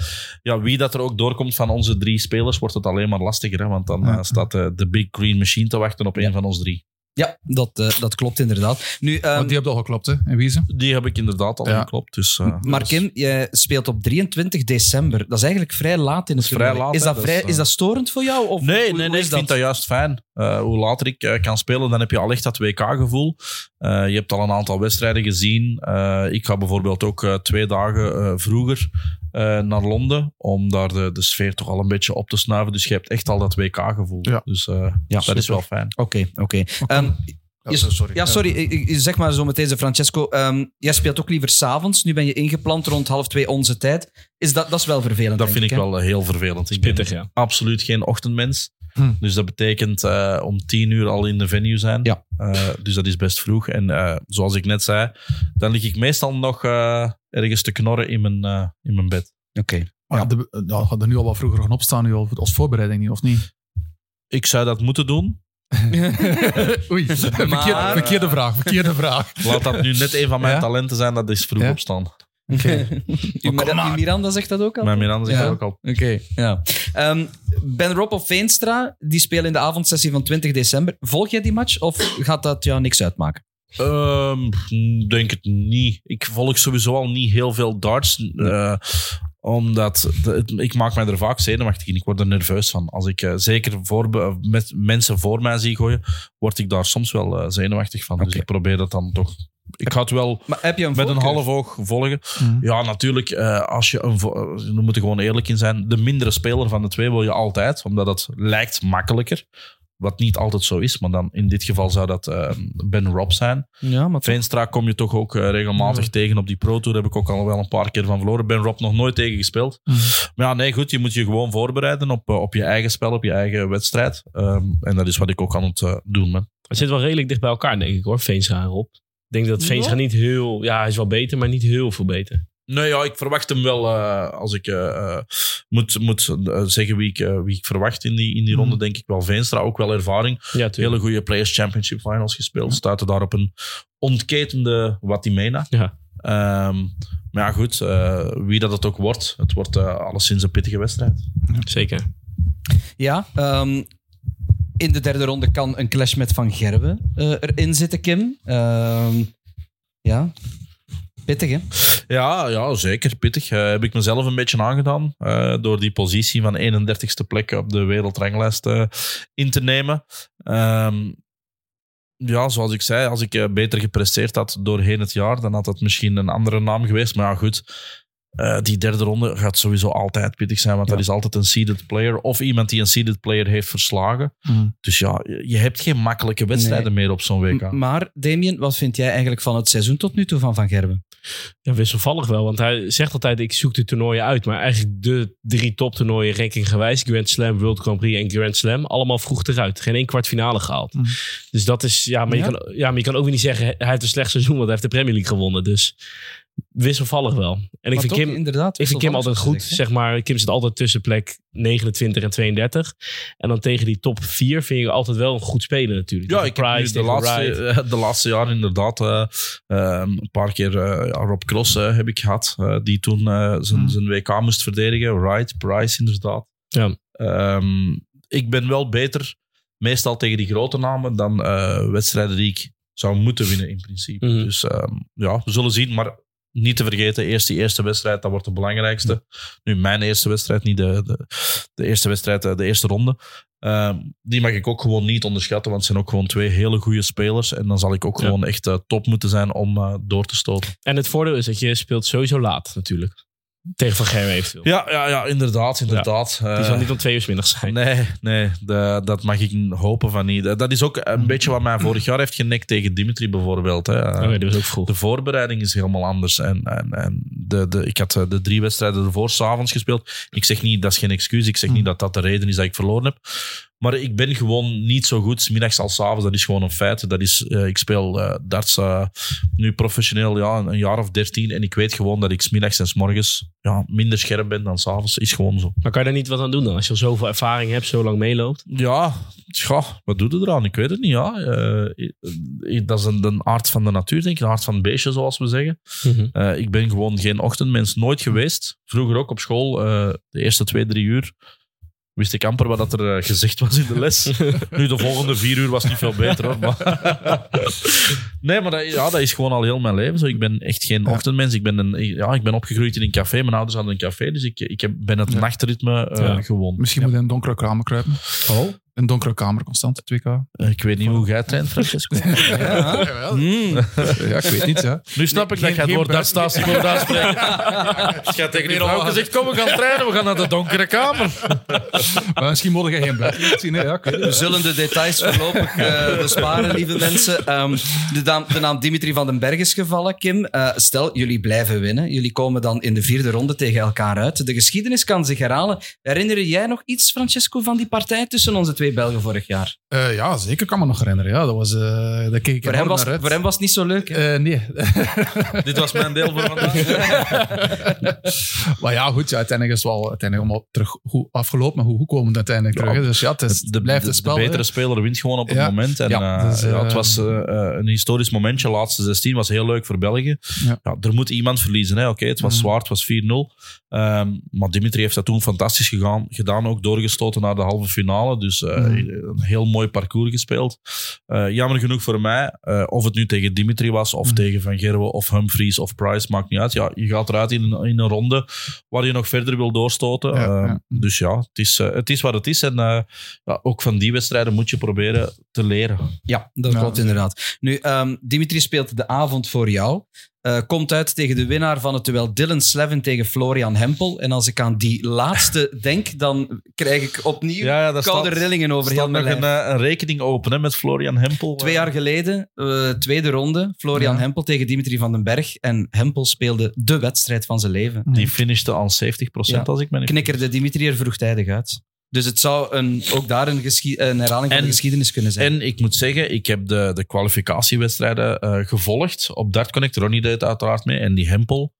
ja, wie dat er ook doorkomt van onze drie spelers, wordt het alleen maar lastiger. Hè? Want dan staat de Big Green Machine te wachten op een van ons drie. Ja, dat, eh, dat klopt inderdaad. Nu, ehm, Want die hebt al geklopt, hè? En wie is hem? Die heb ik inderdaad al Ja. geklopt. Dus, eh, maar dus- Kim, jij speelt op 23 december. Dat is eigenlijk vrij laat in het Dat is vrij toernooi. laat, Is hè. dat, vrij, is, eh, is dat storend voor jou? Of Nee, hoe- nee, hoe nee ik vind dat juist fijn. Eh, hoe later ik kan spelen, dan heb je al echt dat WK-gevoel. Eh, je hebt al een aantal wedstrijden gezien. Eh, ik ga bijvoorbeeld ook twee dagen eh, vroeger eh, naar Londen, om daar de, de sfeer toch al een beetje op te snuiven. Dus je hebt echt al dat WK-gevoel. Ja. Dus eh, Ja, dat is wel fijn. Oké, oké. Ehm, Ja, sorry. Ja, zeg maar zo meteen, Francesco. Ehm, jij speelt ook liever s'avonds. Nu ben je ingepland rond half twee onze tijd. Is dat, dat is wel vervelend, Dat denk vind ik wel eh, heel vervelend. Ik ben Pittig, ja. absoluut geen ochtendmens. Hm. Dus dat betekent eh, om tien uur al in de venue zijn. Ja. Eh, dus dat is best vroeg. En eh, zoals ik net zei, dan lig ik meestal nog eh, ergens te knorren in mijn, eh, in mijn bed. Oké. Maar ja, de, ja, gaat er nu al wat vroeger gaan opstaan, nu al als voorbereiding, niet, of niet? Ik zou dat moeten doen. Oei, verkeerde, verkeerde vraag, verkeerde vraag. Laat dat nu net een van mijn Ja? talenten zijn, dat is vroeg Ja? opstaan. Die Mira- die Miranda zegt dat ook al? Mijn Miranda zegt Ja. dat ook al. Oké, ja. Ehm, ben Rob of Veenstra, die spelen in de avondsessie van 20 december. Volg jij die match of gaat dat jou niks uitmaken? Ehm, denk het niet. Ik volg sowieso al niet heel veel darts. eh, omdat de- het- ik maak mij er vaak zenuwachtig in. Ik word er nerveus van. Als ik eh, zeker voor, met mensen voor mij zie gooien, word ik daar soms wel eh, zenuwachtig van. Dus ik probeer dat dan toch. Ik ga het wel Maar heb je een met een half oog volgen. Mhm. Ja, natuurlijk. eh, als je een, vo- eh, we moeten gewoon eerlijk in zijn. De mindere speler van de twee wil je altijd, omdat het lijkt makkelijker. Wat niet altijd zo is, maar dan in dit geval zou dat eh, Ben Rob zijn. Ja, maar. Veenstra kom je toch ook regelmatig tegen op die Pro Tour. Heb ik ook al wel een paar keer van verloren. Ben Rob nog nooit tegen gespeeld. Mhm. Maar ja, nee, goed. Je moet je gewoon voorbereiden op, op je eigen spel, op je eigen wedstrijd. Ehm, en dat is wat ik ook aan het doen ben. Het zit wel redelijk dicht bij elkaar, denk ik hoor, Veenstra en Rob. Ik denk dat Veenstra niet heel... Ja, hij is wel beter, maar niet heel veel beter. Nee, ja, ik verwacht hem wel. eh, als ik eh, eh, moet, moet zeggen wie ik, wie ik verwacht in die, in die ronde, denk ik wel Veenstra. Ook wel ervaring. Ja. Hele goede Players Championship Finals gespeeld. Stuitte daar op een ontketende Watimena. Ja. Ehm, maar ja, goed. eh, wie dat het ook wordt. Het wordt eh, alleszins een pittige wedstrijd. Zeker. Ja, ehm, in de derde ronde kan een clash met Van Gerwen eh, erin zitten, Kim. Ehm, ja, pittig hè? Ja, ja zeker. Pittig. Eh, heb ik mezelf een beetje aangedaan. eh, door die positie van 31ste plek op de wereldranglijst in te nemen. Ehm, ja, zoals ik zei, als ik beter gepresteerd had doorheen het jaar, dan had dat misschien een andere naam geweest. Maar ja, goed. Eh, die derde ronde gaat sowieso altijd pittig zijn, want dat is altijd een seeded player of iemand die een seeded player heeft verslagen. Mhm. Dus ja, je hebt geen makkelijke wedstrijden meer op zo'n WK. M- Maar, Damien, wat vind jij eigenlijk van het seizoen tot nu toe van Van Gerwen? Ja, wisselvallig wel. Want hij zegt altijd, ik zoek de toernooien uit. Maar eigenlijk de drie toptoernooien rankinggewijs, Grand Slam, World Grand Prix en Grand Slam, allemaal vroeg eruit. Geen één kwartfinale gehaald. Mhm. Dus dat is, ja maar, Ja? Je kan, ja, maar je kan ook weer niet zeggen, hij heeft een slecht seizoen, want hij heeft de Premier League gewonnen. Dus wisselvallig wel. En ik vind Kim, inderdaad, ik vind Kim wisselvallig, altijd goed. zegt, Zeg maar, Kim zit altijd tussen plek 29 en 32. En dan tegen die top 4 vind je altijd wel een goed speler natuurlijk. Ja, Tegen ik heb Price, de laatste, Wright. de laatste jaren inderdaad eh, eh, een paar keer eh, Rob Cross eh, heb ik gehad, eh, die toen eh, zijn, Mhm. zijn WK moest verdedigen. Wright, Price inderdaad. Ja. Ehm, ik ben wel beter meestal tegen die grote namen dan eh, wedstrijden die ik zou moeten winnen in principe. Mhm. Dus ehm, ja, we zullen zien, maar niet te vergeten, eerst die eerste wedstrijd, dat wordt de belangrijkste. Nu, mijn eerste wedstrijd, niet de, de, de eerste wedstrijd, eh, de eerste ronde. Ehm, die mag ik ook gewoon niet onderschatten, want het zijn ook gewoon twee hele goede spelers. En dan zal ik ook Ja. gewoon echt eh, top moeten zijn om eh, door te stoten. En het voordeel is dat je speelt sowieso laat natuurlijk. Tegen Van Gerwen eventueel. Ja, ja, ja inderdaad. inderdaad. Die Eh, zal niet om twee uur 's middags zijn. Nee, nee de- dat mag ik hopen van niet. Dat is ook een beetje wat mij vorig jaar heeft genekt tegen Dimitri bijvoorbeeld. Hè. Oh, dat was ook vroeg. De voorbereiding is helemaal anders. En, en, en de, de, ik had eh, de drie wedstrijden ervoor s'avonds gespeeld. Ik zeg niet, dat is geen excuus. Ik zeg niet dat dat de reden is dat ik verloren heb. Maar ik ben gewoon niet zo goed, 's middags als 's avonds. Dat is gewoon een feit. Dat is, eh, ik speel eh, darts eh, nu professioneel ja, een, een jaar of dertien. En ik weet gewoon dat ik 's middags en 's morgens ja, minder scherp ben dan 's avonds. Is gewoon zo. Maar kan je daar niet wat aan doen dan? Als je al zoveel ervaring hebt, zo lang meeloopt. Ja, tja, wat doet het eraan? Ik weet het niet. Ja. Dat is een, de aard van de natuur, denk ik. De aard van het beestje, zoals we zeggen. Eh, ik ben gewoon geen ochtendmens, nooit geweest. Vroeger ook op school, de eerste twee, drie uur, wist ik amper wat dat er eh, gezegd was in de les. nu, de volgende vier uur was niet veel beter hoor. Maar nee, maar dat, ja, dat is gewoon al heel mijn leven zo. Ik ben echt geen ochtendmens. Ik ben, een, ja, ik ben opgegroeid in een café. Mijn ouders hadden een café, dus ik, ik heb, ben het nachtritme Ja. gewoon. Misschien moet hij in donkere kramen kruipen. Oh. Een donkere kamer, constant, 2K. Ik weet niet hoe jij traint, Francesco. Ja, Hmm. ja, ik weet niet, ja. Nu snap ik dat jij het woord buiten- dartstatie moet uitspreken. Je gaat tegen die vrouw gezegd, kom, we gaan trainen, we gaan naar de donkere kamer. Maar misschien moet je geen buitenlicht zien, hè. Ja, ik We zullen de details voorlopig eh, besparen, lieve mensen. Ehm, de, naam, de naam Dimitri van den Berg is gevallen, Kim. Eh, stel, jullie blijven winnen. Jullie komen dan in de vierde ronde tegen elkaar uit. De geschiedenis kan zich herhalen. Herinner jij nog iets, Francesco, van die partij tussen onze twee Belgen vorig jaar? Eh, ja, zeker kan me nog herinneren. Ja, dat was, eh daar keek ik Voor hem, was, voor hem was het niet zo leuk. hè? Eh, nee. Dit was mijn deel voor vandaag. maar ja, goed, ja, uiteindelijk is het wel uiteindelijk allemaal terug goed afgelopen, maar hoe goed komen we uiteindelijk terug. hè. Dus ja, het, is, de, blijft de, een spel. de betere hè. speler wint gewoon op het Ja. moment. En, Ja, eh, dus, ja, het was een historisch momentje. Laatste 16 was heel leuk voor België. Ja. Ja, er moet iemand verliezen. hè. Oké, het was Mhm. zwaar, het was 4-0. Ehm, maar Dimitri heeft dat toen fantastisch gegaan, gedaan. Ook doorgestoten naar de halve finale. Dus eh, Mhm. een heel mooi parcours gespeeld. Eh, jammer genoeg voor mij, eh, of het nu tegen Dimitri was, of Mhm. tegen Van Gerwen, of Humphries, of Price, maakt niet uit. Ja, je gaat eruit in een, in een ronde waar je nog verder wil doorstoten. Ja, Ehm, ja. Dus ja, het is, eh, het is wat het is. En eh, ja, ook van die wedstrijden moet je proberen te leren. Ja, dat Ja. klopt inderdaad. Nu, ehm, Dimitri speelt de avond voor jou. Eh, komt uit tegen de winnaar van het duel Dylan Slevin tegen Florian Hempel. En als ik aan die laatste denk, dan krijg ik opnieuw Ja, koude staat- rillingen over Er heel mijn nog een, eh, een rekening open hè, met Florian Hempel. Twee jaar geleden, eh, tweede ronde, Florian Ja. Hempel tegen Dimitri van den Berg. En Hempel speelde de wedstrijd van zijn leven. Die finishte aan 70% Ja. als ik me niet Knikkerde Dimitri er vroegtijdig uit. Dus het zou een, ook daar een, een herhaling van En- de geschiedenis kunnen zijn. En ik moet zeggen, ik heb de, de kwalificatiewedstrijden eh, gevolgd op Dart Connect. Ronnie deed uiteraard mee. En die Hempel,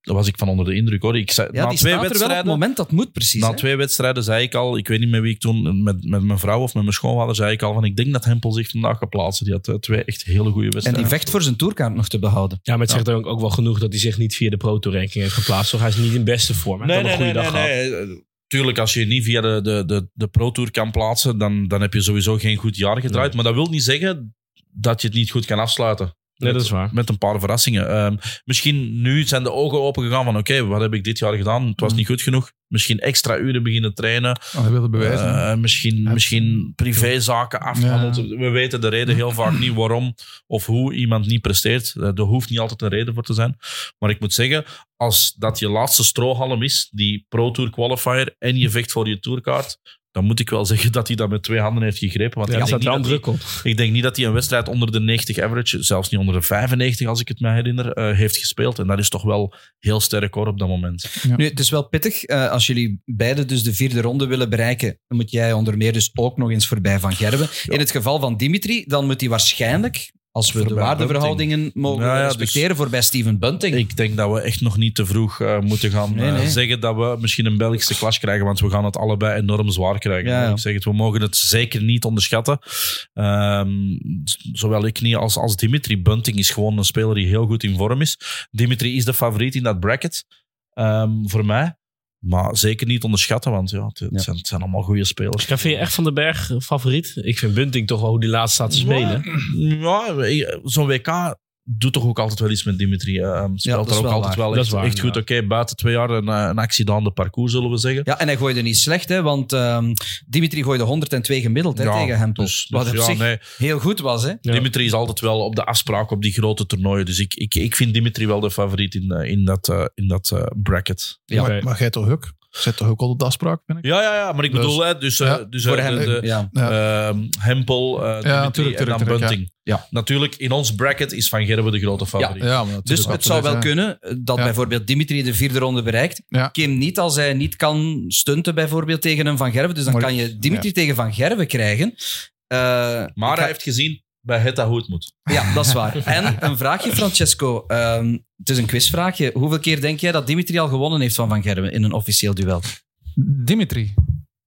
daar was ik van onder de indruk hoor. Ik zei, ja, na die twee staat er wel op het wedstrijden, moment dat moet, precies. na hè. twee wedstrijden zei ik al, ik weet niet met wie ik toen, met, met mijn vrouw of met mijn schoonvader, zei ik al van ik denk dat Hempel zich vandaag gaat plaatsen. Die had eh, twee echt hele goede En wedstrijden. die vecht voor zijn tourkaart nog te behouden. Ja, maar het zegt ook, ook wel genoeg dat hij zich niet via de Pro Tour ranking heeft geplaatst. Toch? Hij is niet in beste vorm. Hij Nee, nee, een nee, goede dag gehad. nee. Tuurlijk, als je niet via de, de, de, de Pro Tour kan plaatsen, dan, dan heb je sowieso geen goed jaar gedraaid. Nee. Maar dat wil niet zeggen dat je het niet goed kan afsluiten. Nee, Met- dat is waar. Met een paar verrassingen. Ehm, misschien nu zijn de ogen open gegaan van oké, wat heb ik dit jaar gedaan? Het was Mm. niet goed genoeg. Misschien extra uren beginnen trainen. Oh, hij wilde bewijzen. Eh, misschien, Ja. misschien privézaken afgehandeld. We weten de reden heel vaak niet waarom of hoe iemand niet presteert. Eh, Er hoeft niet altijd een reden voor te zijn. Maar ik moet zeggen, als dat je laatste strohalm is, die Pro Tour qualifier, en je vecht voor je tourkaart, dan moet ik wel zeggen dat hij dat met twee handen heeft gegrepen. Want Ja, ik, denk niet druk hij, ik denk niet dat hij een wedstrijd onder de 90 average, zelfs niet onder de 95 als ik het me herinner, eh, heeft gespeeld. En dat is toch wel heel sterk hoor op dat moment. Nu, het is wel pittig. eh, als jullie beiden dus de vierde ronde willen bereiken, dan moet jij onder meer dus ook nog eens voorbij Van Gerwen. In het geval van Dimitri, dan moet hij waarschijnlijk, als we de waardeverhoudingen mogen Ja, ja, dus- respecteren, voorbij Steven Bunting. Ik denk dat we echt nog niet te vroeg eh, moeten gaan Nee, eh, zeggen dat we misschien een Belgische clash krijgen, want we gaan het allebei enorm zwaar krijgen. Ja. Ik zeg het, we mogen het zeker niet onderschatten. Ehm, zowel ik niet als, als Dimitri. Bunting is gewoon een speler die heel goed in vorm is. Dimitri is de favoriet in dat bracket ehm, voor mij. Maar zeker niet onderschatten, want ja, het, Ja. Zijn, het zijn allemaal goede spelers. Ja, vind je echt Van den Berg eh, favoriet? Ik vind Bunting toch wel hoe die laatst staat te spelen. Ja, ik- zo'n WK doet toch ook altijd wel iets met Dimitri. dat speelt er ook wel altijd waar. wel Dat echt, is waar, echt goed. Oké, buiten twee jaar een, eh, een accident de parcours, zullen we zeggen. Ja, en hij gooide niet slecht, hè, want ehm, Dimitri gooide 102 gemiddeld hè, Ja, tegen Hempel. Dus, wat dus op ja, zich nee, heel goed was. Hè? Ja. Dimitri is altijd wel op de afspraak op die grote toernooien. Dus ik, ik, ik vind Dimitri wel de favoriet in, eh, in dat, eh, in dat bracket. Ja. maar, maar jij toch ook? Zet toch ook al op de afspraak, vind ik? Ja, ja, ja, maar ik Dus- bedoel, hè, dus, eh, Ja, dus Voor eh, hem, de, de, ja. ehm, Hempel, Dimitri tuurlijk, en dan Bunting. Ja. Natuurlijk, in ons bracket is Van Gerwen de grote favoriet. Ja, maar Dus het zou wel kunnen dat Ja. bijvoorbeeld Dimitri de vierde ronde bereikt. Ja. Kim niet als hij niet kan stunten bijvoorbeeld tegen een Van Gerwen. Dus dan Maar- kan je Dimitri tegen Van Gerwen krijgen. Eh, Maar hij ga- heeft gezien bij Hetta hoe het moet. Ja, dat is waar. En een vraagje, Francesco. Ehm, het is een quizvraagje. Hoeveel keer denk jij dat Dimitri al gewonnen heeft van Van Gerwen in een officieel duel? Dimitri.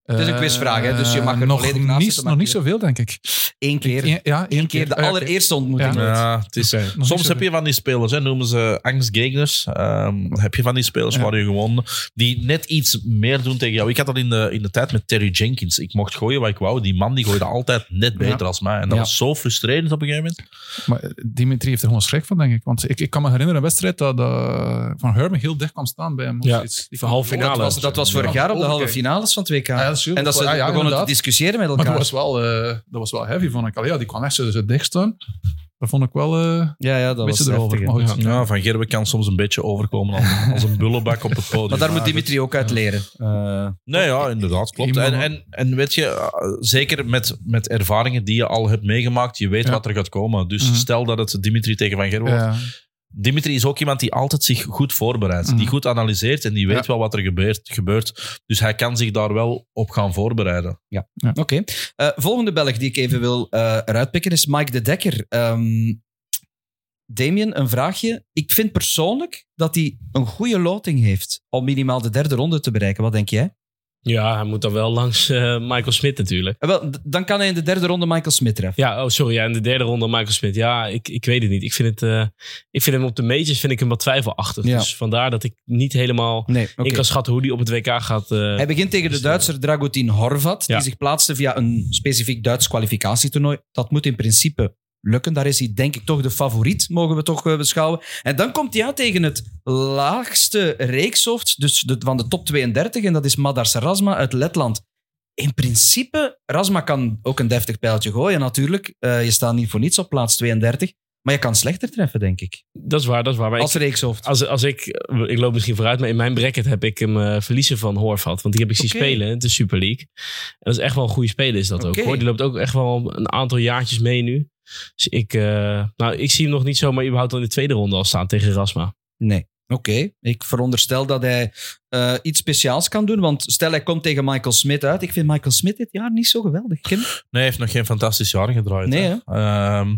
Het is een Eh, quizvraag, hè, dus je mag er nog volledig naast maar Nog niet zoveel, denk ik. Eén keer. Eén- ja, één Eén keer de Ah, ja, oké. allereerste ontmoeting. Ja. het is, Oké. Nog Soms heb je van die spelers, hè, noemen ze angstgegners. Ehm heb je van die spelers Ja. waar je gewoon, die net iets meer doen tegen jou. Ik had dat in de, in de tijd met Terry Jenkins. Ik mocht gooien wat ik wou. Die man die gooide altijd net beter Ja. als mij. En dat Ja. was zo frustrerend op een gegeven moment. Maar eh, Dimitri heeft er gewoon schrik van, denk ik. Want ik, ik kan me herinneren een wedstrijd dat eh, Van Hermen heel dicht kwam staan bij hem. of Ja. Die voor halve kwam- finale. Dat was, dat was vorig jaar op de halve finales van het WK. Ja, dat dat is juist. En dat ze Ja, ja, begonnen te discussiëren met Maar elkaar. dat was, wel, eh, dat was wel heavy, vond ik. Allee, ja, die kwam echt zo dicht staan. Dat vond ik wel eh, ja, ja, dat een was erover. heftig. Maar. Ja, Van Gerwen kan soms een beetje overkomen als, als een bullebak op het podium. Maar daar moet. Dimitri ook uit leren. Eh, Nee, ja, inderdaad, klopt. En, en, en weet je, zeker met, met ervaringen die je al hebt meegemaakt, je weet Ja. wat er gaat komen. Dus Mhm. stel dat het Dimitri tegen Van Gerwen wordt. Ja. Dimitri is ook iemand die altijd zich goed voorbereidt. Mhm. Die goed analyseert en die weet Ja. wel wat er gebeurt, gebeurt. Dus hij kan zich daar wel op gaan voorbereiden. Oké. Eh, volgende Belg die ik even wil eh eruit pikken is Mike de Dekker. Ehm Damien, een vraagje. Ik vind persoonlijk dat hij een goede loting heeft om minimaal de derde ronde te bereiken. Wat denk jij? Ja, hij moet dan wel langs eh, Michael Smit natuurlijk. Eh, wel, dan kan hij in de derde ronde Michael Smith treffen. Ja, oh sorry. Ja, in de derde ronde Michael Smit. Ja, ik, ik weet het niet. Ik vind, het, eh, ik vind hem op de majors vind ik hem wat twijfelachtig. Ja. Dus vandaar dat ik niet helemaal Nee, oké. in kan schatten hoe die op het WK gaat. Hij begint tegen de Duitser Dragutin Horvat, Ja. die zich plaatste via een specifiek Duits kwalificatietoernooi. Dat moet in principe lukken. Daar is hij denk ik toch de favoriet, mogen we toch eh, beschouwen. En dan komt hij uit tegen het laagste reekshoofd, dus de, van de top 32, en dat is Madar Sarasma uit Letland. In principe, Rasma kan ook een deftig pijltje gooien natuurlijk. Eh, je staat niet voor niets op plaats 32. Maar je kan slechter treffen, denk ik. dat is waar, dat is waar. Maar Als ik, reekshoofd. als, als ik, ik loop misschien vooruit, maar in mijn bracket heb ik hem eh, verliezen van Horvat. Want die heb ik zien Oké. spelen in de Super League. En dat is echt wel een goede speler is dat ook hoor. Die loopt ook echt wel een aantal jaartjes mee nu. Dus ik, eh, nou, ik zie hem nog niet zomaar überhaupt al in de tweede ronde al staan tegen Rasma. Nee. Oké, ik veronderstel dat hij eh, iets speciaals kan doen. Want stel hij komt tegen Michael Smith uit. Ik vind Michael Smith dit jaar niet zo geweldig. Kim? Nee, hij heeft nog geen fantastisch jaar gedraaid. Nee, hè. Ehm,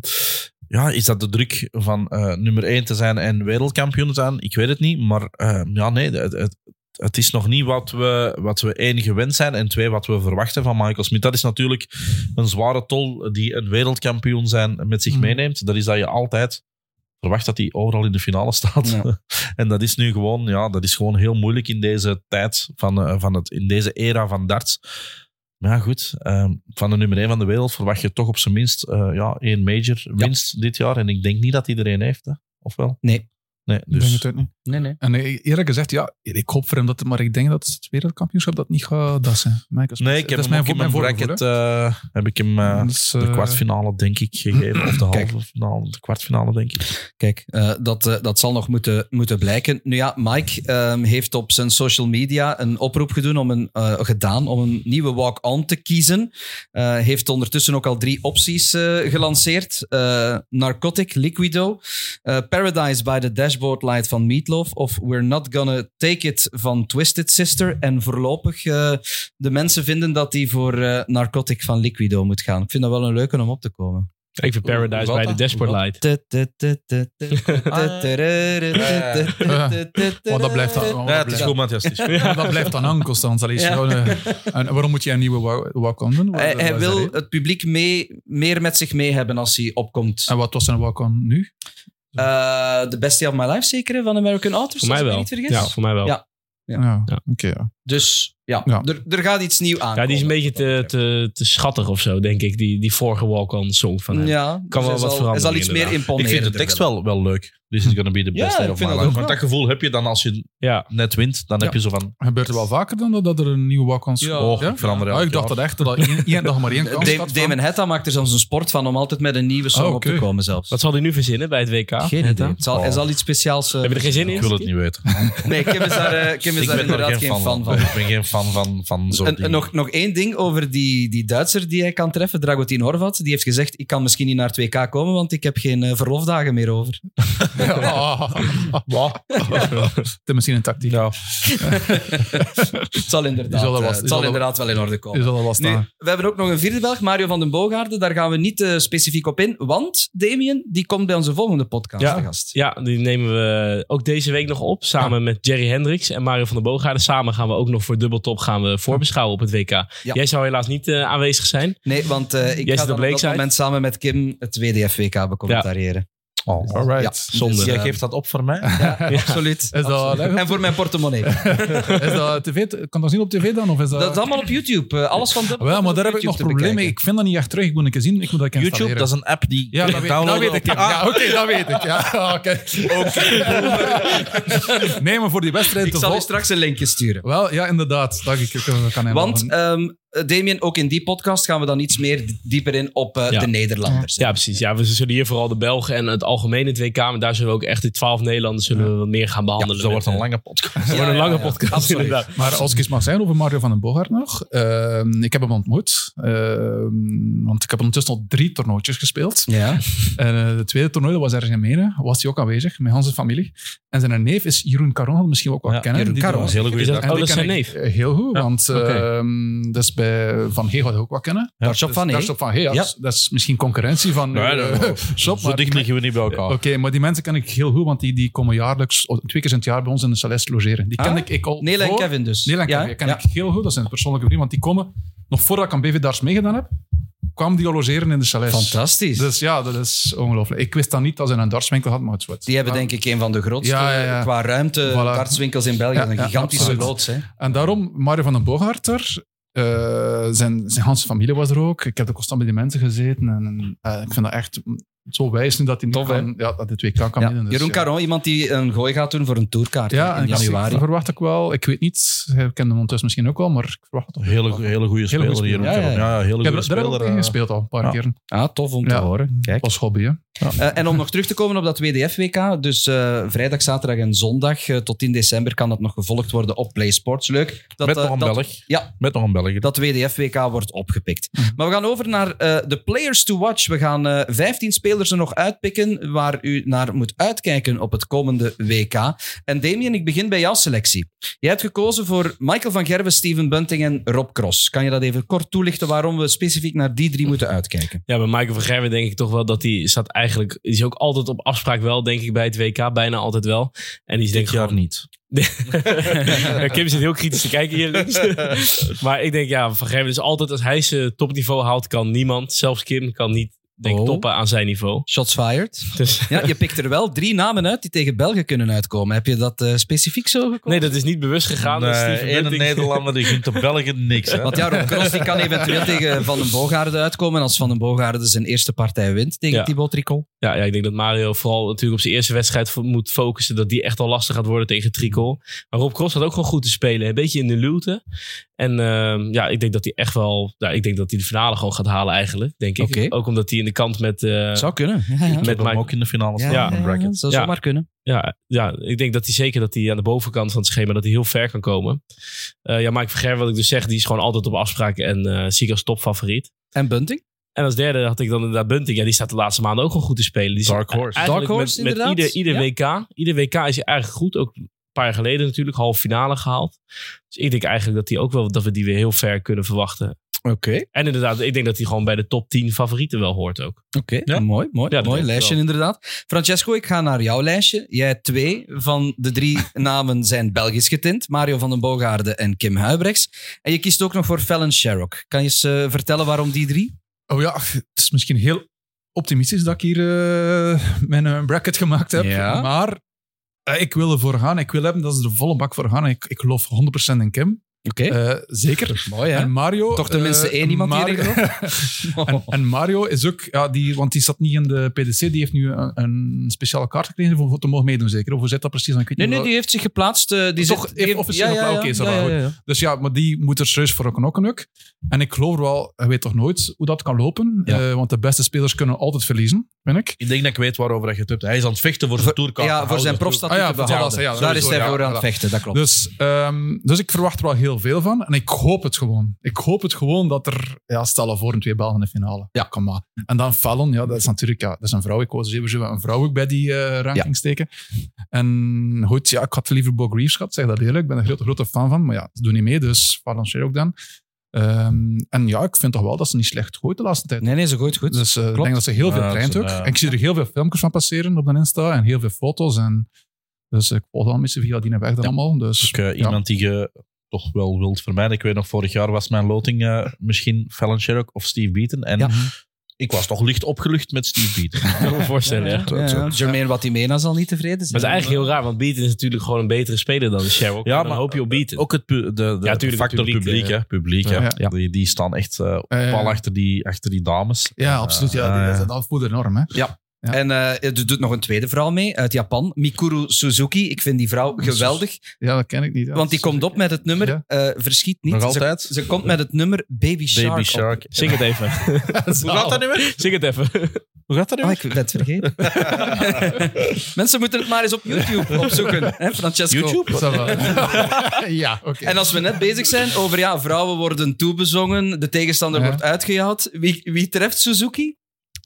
ja, is dat de druk van eh, nummer 1 te zijn en wereldkampioen te zijn? Ik weet het niet. Maar ja, nee, het, het, het is nog niet wat we, wat we één gewend zijn en twee wat we verwachten van Michael Smith. Dat is natuurlijk een zware tol die een wereldkampioen zijn met zich Mhm. meeneemt. Dat is dat je altijd verwacht dat hij overal in de finale staat. Ja. en dat is nu gewoon, ja, dat is gewoon heel moeilijk in deze tijd van, eh, van het, in deze era van darts. Maar ja, goed. ehm, van de nummer 1 van de wereld verwacht je toch op zijn minst eh, ja, één major winst dit jaar. En ik denk niet dat iedereen heeft, hè? of wel? Nee. Nee, Ik denk dus het ook niet. Nee, nee. En eh, eerlijk gezegd, ja, ik hoop voor hem dat, maar ik denk dat het wereldkampioenschap dat niet gaat dassen. Michael Smith. nee, ik heb dat hem ook in mijn bracket hè. eh, heb ik hem eh, Dat de eh, kwartfinale denk ik gegeven. Of de halve finale, de kwartfinale denk ik. Kijk, eh, dat, dat zal nog moeten, moeten blijken. Nu ja, Mike ehm, heeft op zijn social media een oproep gedaan om een, eh, gedaan om een nieuwe walk-on te kiezen. Eh, heeft ondertussen ook al drie opties eh, gelanceerd. Eh, Narcotic, Liquido, eh, Paradise by the Dashboard Light van Meatloaf of We're Not Gonna Take It van Twisted Sister. En voorlopig eh, de mensen vinden dat hij voor eh, Narcotic van Liquido moet gaan. Ik vind dat wel een leuke om op te komen. Ik vind Paradise bij de? Dashboard Light. Maar dat blijft dan, Ja, dat het is goed. maar dat blijft dan aan constant. Gewoon, eh, en waarom moet je een nieuwe wa- walk-on doen? Hij, wil het publiek mee, meer met zich mee hebben als hij opkomt. En wat was zijn walk-on nu? Eh The Best Day of My Life zeker, van American Authors, Voor mij wel. niet. Ja, voor mij wel. Ja. Ja, Ja. Ja, oké. ja. Dus ja, Ja. Er, er gaat iets nieuws aan. die is een beetje te, te, te schattig of zo, denk ik. Die, die vorige walk-on song van hem. Ja, Kan wel hij wat zal- veranderen, Hij zal iets meer inderdaad. Ik imponeren. vind de tekst wel, wel leuk. This is gonna be the Ja, best day ik of vind my life. ook Want dat gevoel heb je dan als je Ja, net wint. Dan heb je zo van... Gebeurt er wel vaker dan dat, dat er een nieuwe walk-ons Ja. Oh, ik verander Ah, ik dacht dat echt dat één, dag maar één kans had Damon Hetta maakt er zelfs een sport van om altijd met een nieuwe song Oh, op te komen zelfs. wat zal hij nu verzinnen bij het WK? Geen Hetta? idee. Het zal, Hij zal iets speciaals... eh, Heb je er geen zin in? Ik wil het niet weten. Nee, Kim is daar, eh, er inderdaad geen fan van. Ik ben geen fan van, van zo'n nog, nog één ding over die, die Duitser die hij kan treffen, Dragutin Horvat. Die heeft gezegd, ik kan misschien niet naar het WK komen, want ik heb geen eh, verlofdagen meer over. Ja. Is misschien een tactiek. Ja. Het zal inderdaad, zal er eh, wel- het zal zal er- inderdaad wel in orde komen. Zal Nu, staan. we hebben ook nog een vierde Belg, Mario van den Boogaarden. Daar gaan we niet eh, specifiek op in, want Damien die komt bij onze volgende podcast Ja. gast. Ja, die nemen we ook deze week nog op. Samen met Jerry Hendricks en Mario van der Boogaarden. Samen gaan we ook nog voor Dubbeltop gaan we voorbeschouwen op het WK. Jij zou helaas niet eh, aanwezig zijn. Nee, want eh, ik Jij ga dan op op dat moment samen met Kim het WDF-WK becommentariëren. Oh, Alright. Ja, Zonde. dus, Jij geeft dat op voor mij? Absoluut. Is dat, En voor mijn portemonnee. is dat tv? Kan dat zien op tv dan? Of is dat... Dat is allemaal op YouTube. Eh, Alles van de. Wel, maar daar heb ik nog problemen mee. Ik vind dat niet echt terug. Ik moet een keer zien. Ik moet dat YouTube, installeren. dat is een app die Ja, dat je weet, dat weet ik. Ja, Ah, Ja, oké, dat weet ik. Ja, oké. nee, maar voor die wedstrijd Ik te zal je straks een linkje sturen. Wel, ja, inderdaad. Dat ik, kan, Want, ehm Damien, ook in die podcast gaan we dan iets meer dieper in op eh, Ja. de Nederlanders. Ja, precies. Ja, we zullen hier vooral de Belgen en het algemeen in het WK. Maar daar zullen we ook echt die twaalf Nederlanders zullen we wat meer gaan behandelen. Zo wordt een eh, lange podcast. het wordt een lange podcast. Absoluut. inderdaad. Maar als ik eens mag zijn over Mario van den Bogaert nog. ehm, ik heb hem ontmoet. ehm, want ik heb ondertussen al drie toernooitjes gespeeld. Ja. En eh, de tweede toernooi, dat was ergens in Menen, was hij ook aanwezig, met zijn familie. En zijn neef is Jeroen Caron, had misschien ook wel Ja, kennen. Jeroen Caron. Dat is een hele Is dat- Oh, dat is zijn eh, Heel goed, Ja, want ehm, dat is bij Van G had hij ook wat kennen. Dartshop van Dat nee. is op Van ja. Ja. Dat is misschien concurrentie van Nee, eh, nee, Shop. Zo maar dicht liggen we niet bij Oké, elkaar. maar die mensen ken ik heel goed, want die, die komen jaarlijks, oh, twee keer in het jaar bij ons in de Celeste logeren. Die ken Ah, ik, ik al Nela en Kevin dus. Nela en ja? Kevin ken ja. ik heel goed. Dat zijn persoonlijke vrienden, want die komen, nog voordat ik aan BV Darts meegedaan heb, kwamen die al logeren in de Celeste. Fantastisch. Dus ja, dat is ongelooflijk. Ik wist dan niet dat ze een dartswinkel had, maar het is wat. die hebben Maar- denk ik een van de grootste Ja, ja, ja. qua ruimte Voilà. dartswinkels in België. Ja, een ja, gigantische loods. Hè. En daarom, Mario van den Bogaert er, eh, zijn, zijn hele familie was er ook. Ik heb ook constant bij die mensen gezeten. En eh, ik vind dat echt zo wijs nu dat hij Tof, kan, ja, dat twee kan kan Ja. winnen. Dus, Jeroen ja. Caron, iemand die een gooi gaat doen voor een tourkaart Ja, in januari. Verwacht ik wel. Ik weet niet. Ik ken hem ondertussen misschien ook wel, maar ik verwacht het toch Hele, hele goede speler speler. Ja, Ja, ja, ja, hele Ik heb goede er- heb ik ook speler. tegen eh. gespeeld al, een paar Ja. keer. Ah, tof om te Ja. horen. Kijk. Als hobby, hè. Eh, en om nog terug te komen op dat WDF-WK, dus eh, vrijdag, zaterdag en zondag eh, tot 10 december kan dat nog gevolgd worden op Play Sports. Leuk. Dat, Met nog een dat- Belg. Ja, Met nog een Belg. dat WDF-WK wordt opgepikt. Mhm. Maar we gaan over naar eh, de Players to Watch. We gaan eh 15 spelers er nog uitpikken waar u naar moet uitkijken op het komende WK. En Damien, ik begin bij jouw selectie. Jij hebt gekozen voor Michael van Gerwen, Steven Bunting en Rob Cross. Kan je dat even kort toelichten waarom we specifiek naar die drie moeten uitkijken? Ja, bij Michael van Gerwen denk ik toch wel dat hij staat eigenlijk... Die is ook altijd op afspraak wel, denk ik, bij het WK. Bijna altijd wel. En die is denk ik gewoon... niet. Kim zit heel kritisch te kijken hier links. maar ik denk, ja, Van Gerwen is altijd... Als hij zijn topniveau haalt, kan niemand, zelfs Kim, kan niet denk, ik, Oh. toppen aan zijn niveau. Shots fired. Dus, Ja, je pikt er wel drie namen uit die tegen België kunnen uitkomen. Heb je dat eh, specifiek zo gekozen? nee, dat is niet bewust gegaan. dat is Nee, Steven ene Bunting. Nederlander die gunt de Belgen niks. Hè? Want ja, Rob Cross die kan eventueel tegen Van den Boogaarde uitkomen. Als Van den Boogaarde zijn eerste partij wint tegen Ja. Thibaut Tricol. Ja, ja, ik denk dat Mario vooral natuurlijk op zijn eerste wedstrijd moet focussen. Dat die echt al lastig gaat worden tegen Tricol. Maar Rob Cross had ook gewoon goed te spelen. Een beetje in de luwte. En ehm, ja, ik denk dat hij echt wel... Ja, ik denk dat hij de finale gewoon gaat halen eigenlijk, denk ik. Ook omdat hij in de kant met... eh, Zou kunnen. Ja, ja. Met Mike- ook in de finale staan ja, van bracket. zou Ja. zomaar kunnen. ja, ja, ik denk dat hij zeker dat hij aan de bovenkant van het schema dat hij heel ver kan komen. Eh, ja, Mike Verger, wat ik dus zeg, die is gewoon altijd op afspraak en eh zie ik als topfavoriet. En Bunting? En als derde had ik dan inderdaad Bunting. Ja, die staat de laatste maanden ook gewoon goed te spelen. Die Dark horse. Dark horse, met, ieder, ieder Ja. WK. Ieder WK is hij eigenlijk goed. Ook paar jaar geleden natuurlijk, halve finale gehaald. Dus ik denk eigenlijk dat, hij ook wel, dat we die weer heel ver kunnen verwachten. Oké. En inderdaad, ik denk dat hij gewoon bij de top 10 favorieten wel hoort ook. Oké, Ja. mooi. mooi, Ja, mooi lijstje wel. inderdaad. Francesco, ik ga naar jouw lijstje. Jij twee van de drie namen zijn Belgisch getint. Mario van den Boogaarde en Kim Huibrechts. En je kiest ook nog voor Fallon Sherrock. Kan je eens eh, vertellen waarom die drie? Oh ja, het is misschien heel optimistisch dat ik hier eh, mijn eh, bracket gemaakt heb. Ja. Maar ik wil ervoor gaan. Ik wil hebben dat ze er volle bak voor gaan. Ik, ik geloof 100% in Kim. Oké. Eh, zeker. mooi, hè? En Mario... Toch tenminste eh, één iemand die en, en Mario is ook... Ja, die, want die zat niet in de PDC. Die heeft nu een, een speciale kaart gekregen voor, voor te mogen meedoen, zeker. Of hoe zit dat precies? Ik weet Nee, niet nee, wel- die heeft zich geplaatst. eh, die Toch zit, heeft officieel dat wel goed. Dus ja, maar die moet er serieus voor knokken ook. En ik geloof wel, je weet toch nooit hoe dat kan lopen. Ja. Eh, want de beste spelers kunnen altijd verliezen, vind ik. Ik denk dat ik weet waarover je het hebt. Hij is aan het vechten voor zijn tourkaart. Ja, voor zijn Ah profstatuut ja, behouden. ja, ja, Daar is hij voor ja, aan het vechten, dat klopt. Dus, ehm, dus ik verwacht er wel heel veel van. En ik hoop het gewoon. Ik hoop het gewoon dat er... Ja, stel voor een twee Belgen in de finale. Ja, kom maar. En dan Fallon, ja, dat is natuurlijk... Ja, dat is een vrouw. Ik wou sowieso een vrouw ook bij die eh, ranking steken. En goed, ja, ik had liever Bo Greaves gehad, zeg dat eerlijk. Ik ben een grote, grote fan van. Maar ja, ze doen niet mee, dus Fallon ook dan. Ehm, en ja, ik vind toch wel dat ze niet slecht gooit de laatste tijd. Nee, nee, ze gooit goed. Dus eh, ik denk dat ze heel veel Ja, traint ze- ook. ja. En ik zie er heel veel filmpjes van passeren op de Insta en heel veel foto's. En, dus ik volg al mensen via die weg dan allemaal. Dus, Ook, eh, ja. iemand die je toch wel wilt vermijden. Ik weet nog, vorig jaar was mijn loting eh, misschien Fallon Sherrock of Steve Beaton. En Ja. Ik was toch licht opgelucht met Steve Beaton. Ik kan me voorstellen, ja. Ja, ja. Jermaine Watimena zal niet tevreden zijn. Maar het is eigenlijk heel raar, want Beaton is natuurlijk gewoon een betere speler dan Sherrock. Ja, dan maar hoop je op Beaton. Ook het pu- de, de, Ja, tuurlijk, de het factor publiek, publiek, eh. hè. Publiek, ja. Ja. Die, die staan echt ja. pal achter die, achter die dames. Ja, absoluut. Ja, ja, ja. Dat, dat voelt enorm, hè. Ja. Ja. En eh, er doet nog een tweede vrouw mee uit Japan, Mikuru Suzuki. Ik vind die vrouw geweldig, Ja, dat ken ik niet. ja. want die komt op met het nummer Ja. eh, Verschiet niet. Nog altijd? Ze, komt met het nummer Baby Shark. Baby op. Shark. Zing het even. Hoe gaat dat nu weer? Zing het even. Hoe gaat dat nu Ah, weer? ik ben het vergeten. Mensen moeten het maar eens op YouTube opzoeken, hè, Francesco. YouTube? Ja, oké. En als we net bezig zijn over ja, vrouwen worden toebezongen, de tegenstander Ja. wordt uitgejouwd. Wie, wie treft Suzuki?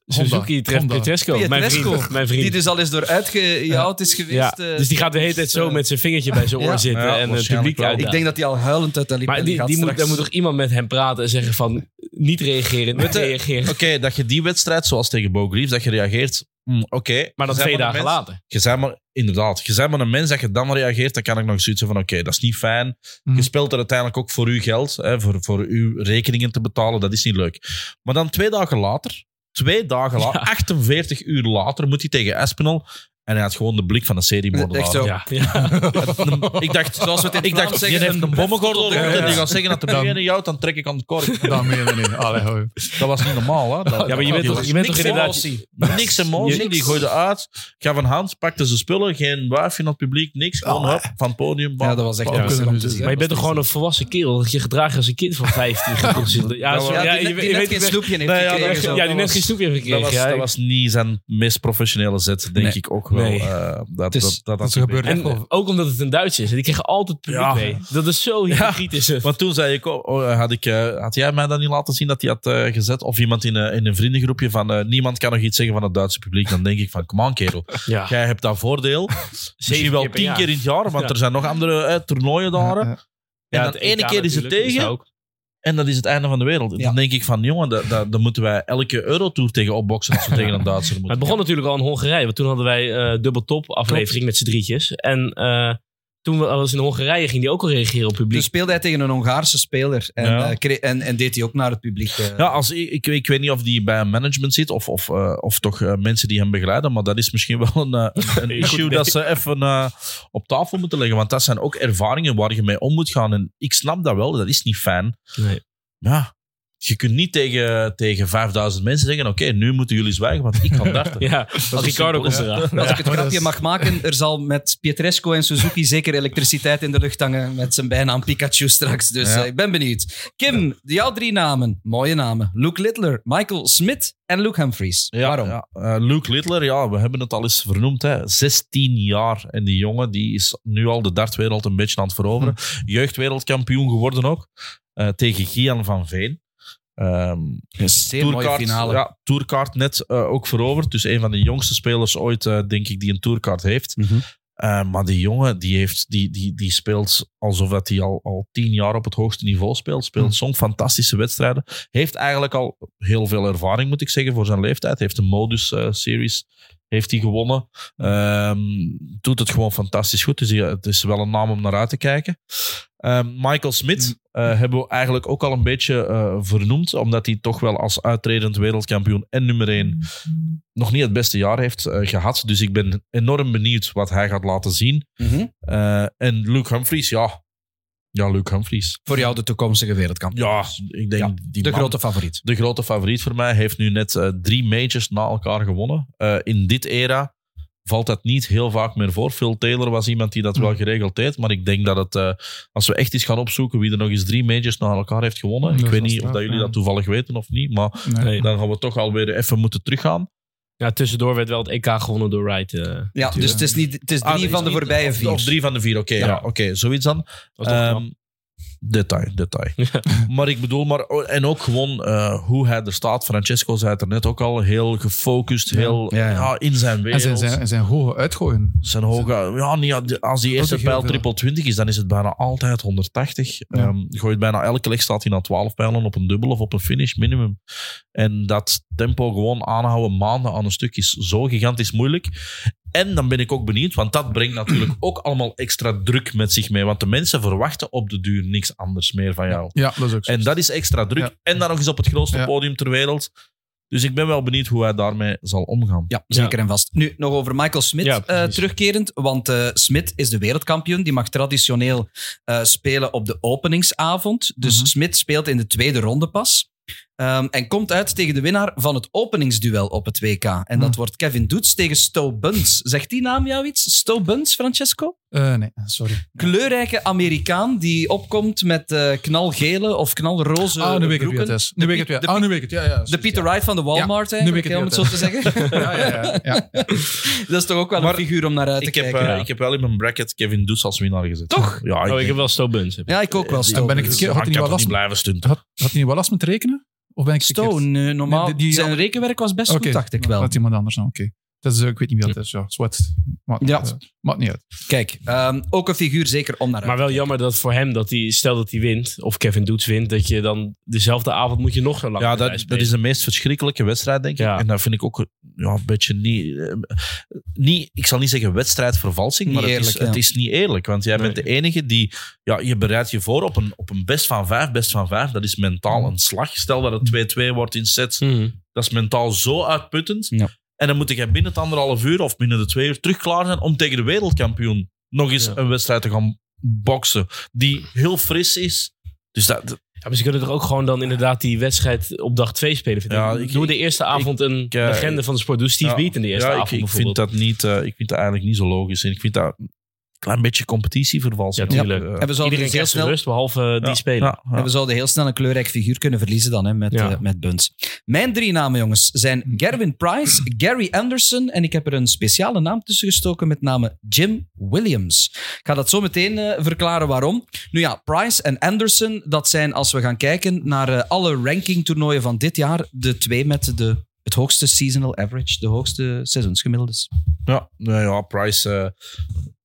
Suzuki treft Honda. Pietresco, mijn vriend. Mijn vriend. Die dus al eens door uitgejouwd is geweest. ja, eh, dus die gaat de hele tijd zo eh, met zijn vingertje bij zijn oor Ja. zitten Ja, en het waarschijnlijk publiek uit. Ik denk dat hij al huilend uit de lippen Maar die, gaat die moet, daar moet toch iemand met hem praten en zeggen van niet reageren, niet reageren. Oké, dat je die wedstrijd, zoals tegen Bo Greaves, dat je reageert. hm, Oké. Maar dan Je twee dagen mens- later. Je bent maar, inderdaad, je bent maar een mens dat je dan reageert, dan kan ik nog zoiets van, oké, dat is niet fijn. Mhm. Je speelt er uiteindelijk ook voor uw geld, hè, voor, voor uw rekeningen te betalen, dat is niet leuk. Maar dan twee dagen later, twee dagen later, 48 uur later, moet hij tegen Espinal en hij had gewoon de blik van een seriemoordenaar. Echt zo. Ja, ja. Ik dacht, Zoals we het in ik dacht, zeggen, heeft een een bommengordel op de en die gaat zeggen dat nu een jouwt, dan trek ik aan de kork. Dat meen je niet. Allee, hoi. Dat was niet normaal, hè? Dat- Ja, maar je bent toch, je bent toch niks inderdaad... emotie. Niks emotie, die gooide uit. Gaf een hand, pakte zijn spullen, geen wuifje aan het publiek, niks. Gewoon hup, van het podium. bam. Ja, dat was echt Ja, zien. Maar je bent toch gewoon een volwassen kerel? Dat je gedraagt als een kind van 15. geconsidereerd. ja, Ja, zo, Ja, ja, die, je, net- je die net weet geen niet- snoepje heeft Nee, ja, gekregen. Ja, die net geen snoepje heeft Dat gekregen. was, ja. dat was niet zijn meest professionele zet, denk ik ook wel. Nee. Eh, dat, dat, dat, Dat gebeurt wel. Ook omdat het een Duits is. En die kregen altijd het publiek Ja. mee. Dat is zo hypocriet. Is het. Want toen zei ik, oh, oh, had, ik eh, had jij mij dan niet laten zien dat hij had eh, gezet? Of iemand in, een in een vriendengroepje van eh, niemand kan nog iets zeggen van het Duitse publiek. Dan denk ik van, come on kerel. Ja. Jij hebt dat voordeel. Misschien wel tien keer in het jaar, want Ja. er zijn nog andere eh, toernooien daar. Ja, En dan het ene keer is het tegen. En dat is het einde van de wereld. Ja. Dan denk ik van, jongen, daar da, daar moeten wij elke Eurotour tegen opboksen als we tegen een Duitser Maar het begon natuurlijk al in Hongarije. Want toen hadden wij eh dubbel top aflevering met z'n drietjes. En eh, toen we was in Hongarije ging die ook al reageren op publiek. Dus speelde hij tegen een Hongaarse speler en, Ja. eh, en, en deed hij ook naar het publiek. eh, Ja, als, ik, ik, ik weet niet of die bij een management zit of, of, eh, of toch mensen die hem begeleiden, maar dat is misschien wel een, een, issue dat ze even eh, op tafel moeten leggen. Want dat zijn ook ervaringen waar je mee om moet gaan. En ik snap dat wel, dat is niet fijn. Nee. Ja, je kunt niet tegen, tegen 5000 mensen zeggen: Oké, nu moeten jullie zwijgen, want ik kan darten. Ja, dat Ricardo komt eraan. Als ik het grapje mag maken, er zal met Pietresco en Suzuki zeker elektriciteit in de lucht hangen met zijn bijnaam Pikachu straks. Dus Ja. eh, ik ben benieuwd. Kim, jouw drie namen. Mooie namen. Luke Littler, Michael Smith en Luke Humphries. Ja, Waarom? ja. Eh, Luke Littler, ja, we hebben het al eens vernoemd. Hè. 16 jaar. En die jongen die is nu al de dartwereld een beetje aan het veroveren. Jeugdwereldkampioen geworden ook. eh, tegen Gian van Veen. Ehm Een zeer mooie finale. Ja, tourkaart net eh, ook veroverd. Dus een van de jongste spelers ooit, eh, denk ik, die een tourkaart heeft. Mhm. Eh, maar die jongen, die, heeft, die, die, die speelt alsof dat hij al, al tien jaar op het hoogste niveau speelt. Speelt Mhm. zo'n fantastische wedstrijden. Heeft eigenlijk al heel veel ervaring, moet ik zeggen, voor zijn leeftijd. Heeft de Modus eh, Series heeft hij gewonnen. Ehm, doet het gewoon fantastisch goed. Dus hij- het is wel een naam om naar uit te kijken. Ehm, Michael Smith eh, hebben we eigenlijk ook al een beetje eh, vernoemd, omdat hij toch wel als uitredend wereldkampioen en nummer 1 nog niet het beste jaar heeft eh, gehad. Dus ik ben enorm benieuwd wat hij gaat laten zien. Mhm. En Luke Humphries, ja. Ja, Luke Humphries. Voor jou de toekomstige wereldkampioen. Ja, ik denk Ja, die de man- grote favoriet. de grote favoriet voor mij. Heeft nu net drie majors na elkaar gewonnen. In dit era valt dat niet heel vaak meer voor. Phil Taylor was iemand die dat wel geregeld deed. Maar ik denk dat het, eh, als we echt eens gaan opzoeken wie er nog eens drie majors na elkaar heeft gewonnen. Dat ik weet niet of dat jullie ja. dat toevallig weten of niet. Maar Nee. Dan gaan we toch alweer even moeten teruggaan. Ja, tussendoor werd wel het EK gewonnen door Wright. eh. Ja, dus het is, niet, het is drie Ah, is van de voorbije vier. Of drie van de vier, oké. ja. oké, zoiets dan. Detail, detail. maar ik bedoel, maar, en ook gewoon eh, hoe hij er staat. Francesco zei het er net ook al, heel gefocust, heel Ja, ja. ja, in zijn En wereld. zijn, zijn, en zijn hoge uitgooien. Zijn hoge, ja, niet, als die eerste pijl triple 20 is, dan is het bijna altijd 180. Ja. Ehm, gooit bijna elke leg staat hij na 12 pijlen op een dubbel of op een finish minimum. En dat tempo gewoon aanhouden maanden aan een stuk is zo gigantisch moeilijk. En dan ben ik ook benieuwd, want dat brengt natuurlijk ook allemaal extra druk met zich mee. Want de mensen verwachten op de duur niks anders meer van jou. Ja, dat is ook zo. En dat is extra druk. Ja. En dan nog eens op het grootste Ja. podium ter wereld. Dus ik ben wel benieuwd hoe hij daarmee zal omgaan. Ja, zeker en vast. Nu, nog over Michael Smit Ja, eh, terugkerend. Want eh Smit is de wereldkampioen. Die mag traditioneel eh, spelen op de openingsavond. Dus Mhm. Smit speelt in de tweede ronde pas. Ehm, en komt uit tegen de winnaar van het openingsduel op het WK. En dat Mhm. wordt Kevin Doets tegen Stowe Buns. Zegt die naam jou iets? Stowe Buns, Francesco? Eh, nee, sorry. Kleurrijke Amerikaan die opkomt met eh, knalgele of knalroze Ah, nu weet ik het broeken. Nu weet ik het weer. Ah, nu weet ik het. Ja, ja. De Peter Wright van de Walmart, nu eigenlijk, weet ik hè, om het zo te zeggen. Ja, ja, ja. dat is toch ook wel Maar een figuur om naar uit te Ik heb, kijken. eh, ik heb wel in mijn bracket Kevin Doets als winnaar gezet. Toch? Ja, Oh, ik heb wel Stowe Buns. ik. Ja, ik ook wel. Stowe. ben ik had hij niet wel last met rekenen? Of ben ik? Stone, eh, normaal. Nee, die- zijn rekenwerk was best Oké, goed, dacht ik wel. Dat iemand anders dan, oké. Dat is, eh, ik weet niet wie dat is. Ja, zwart. Maakt, Ja. eh, maakt niet uit. Kijk, ehm, ook een figuur zeker om naar uit Maar te wel kijken. jammer dat voor hem, dat hij, stel dat hij wint, of Kevin Doets wint, dat je dan dezelfde avond moet je nog zo lang Ja, dat, spelen. dat is de meest verschrikkelijke wedstrijd, denk ik. Ja. En dat vind ik ook ja, een beetje niet, eh, niet... Ik zal niet zeggen wedstrijdvervalsing, Niet maar het, is, ja. het is niet eerlijk. Want jij Nee. bent de enige die... Ja, je bereidt je voor op een, op een best van vijf, best van vijf. Dat is mentaal een slag. Stel dat het 2-2 wordt in sets. Mhm. Dat is mentaal zo uitputtend. Ja. En dan moet je binnen het anderhalf uur of binnen de twee uur terug klaar zijn om tegen de wereldkampioen nog eens Ja. een wedstrijd te gaan boksen. Die heel fris is. Dus dat, Ja, maar ze kunnen toch ook gewoon dan inderdaad die wedstrijd op dag 2 spelen. Vind ik. Ja, ik- Doe de eerste avond een eh, legende van de sport. Doe Steve Ja. Beat in de eerste ja, avond ik, ik vind dat niet, eh, ik vind dat eigenlijk niet zo logisch. En ik vind dat klein beetje competitievervalsing. Ja, tuurlijk. Eh, En we zouden Iedereen dus heel snel... rust, behalve eh, die ja, spelen. ja, ja. En we zouden heel snel een kleurrijk figuur kunnen verliezen dan hè, met, Ja. eh, met Buns. Mijn drie namen, jongens, zijn Gerwin Price, Gary Anderson en ik heb er een speciale naam tussen gestoken met name Jim Williams. Ik ga dat zo meteen eh, verklaren waarom. Nu ja, Price en Anderson, dat zijn als we gaan kijken naar alle rankingtoernooien van dit jaar, de twee met de, het hoogste seasonal average, de hoogste seizoensgemiddeldes. Ja, nou ja, Price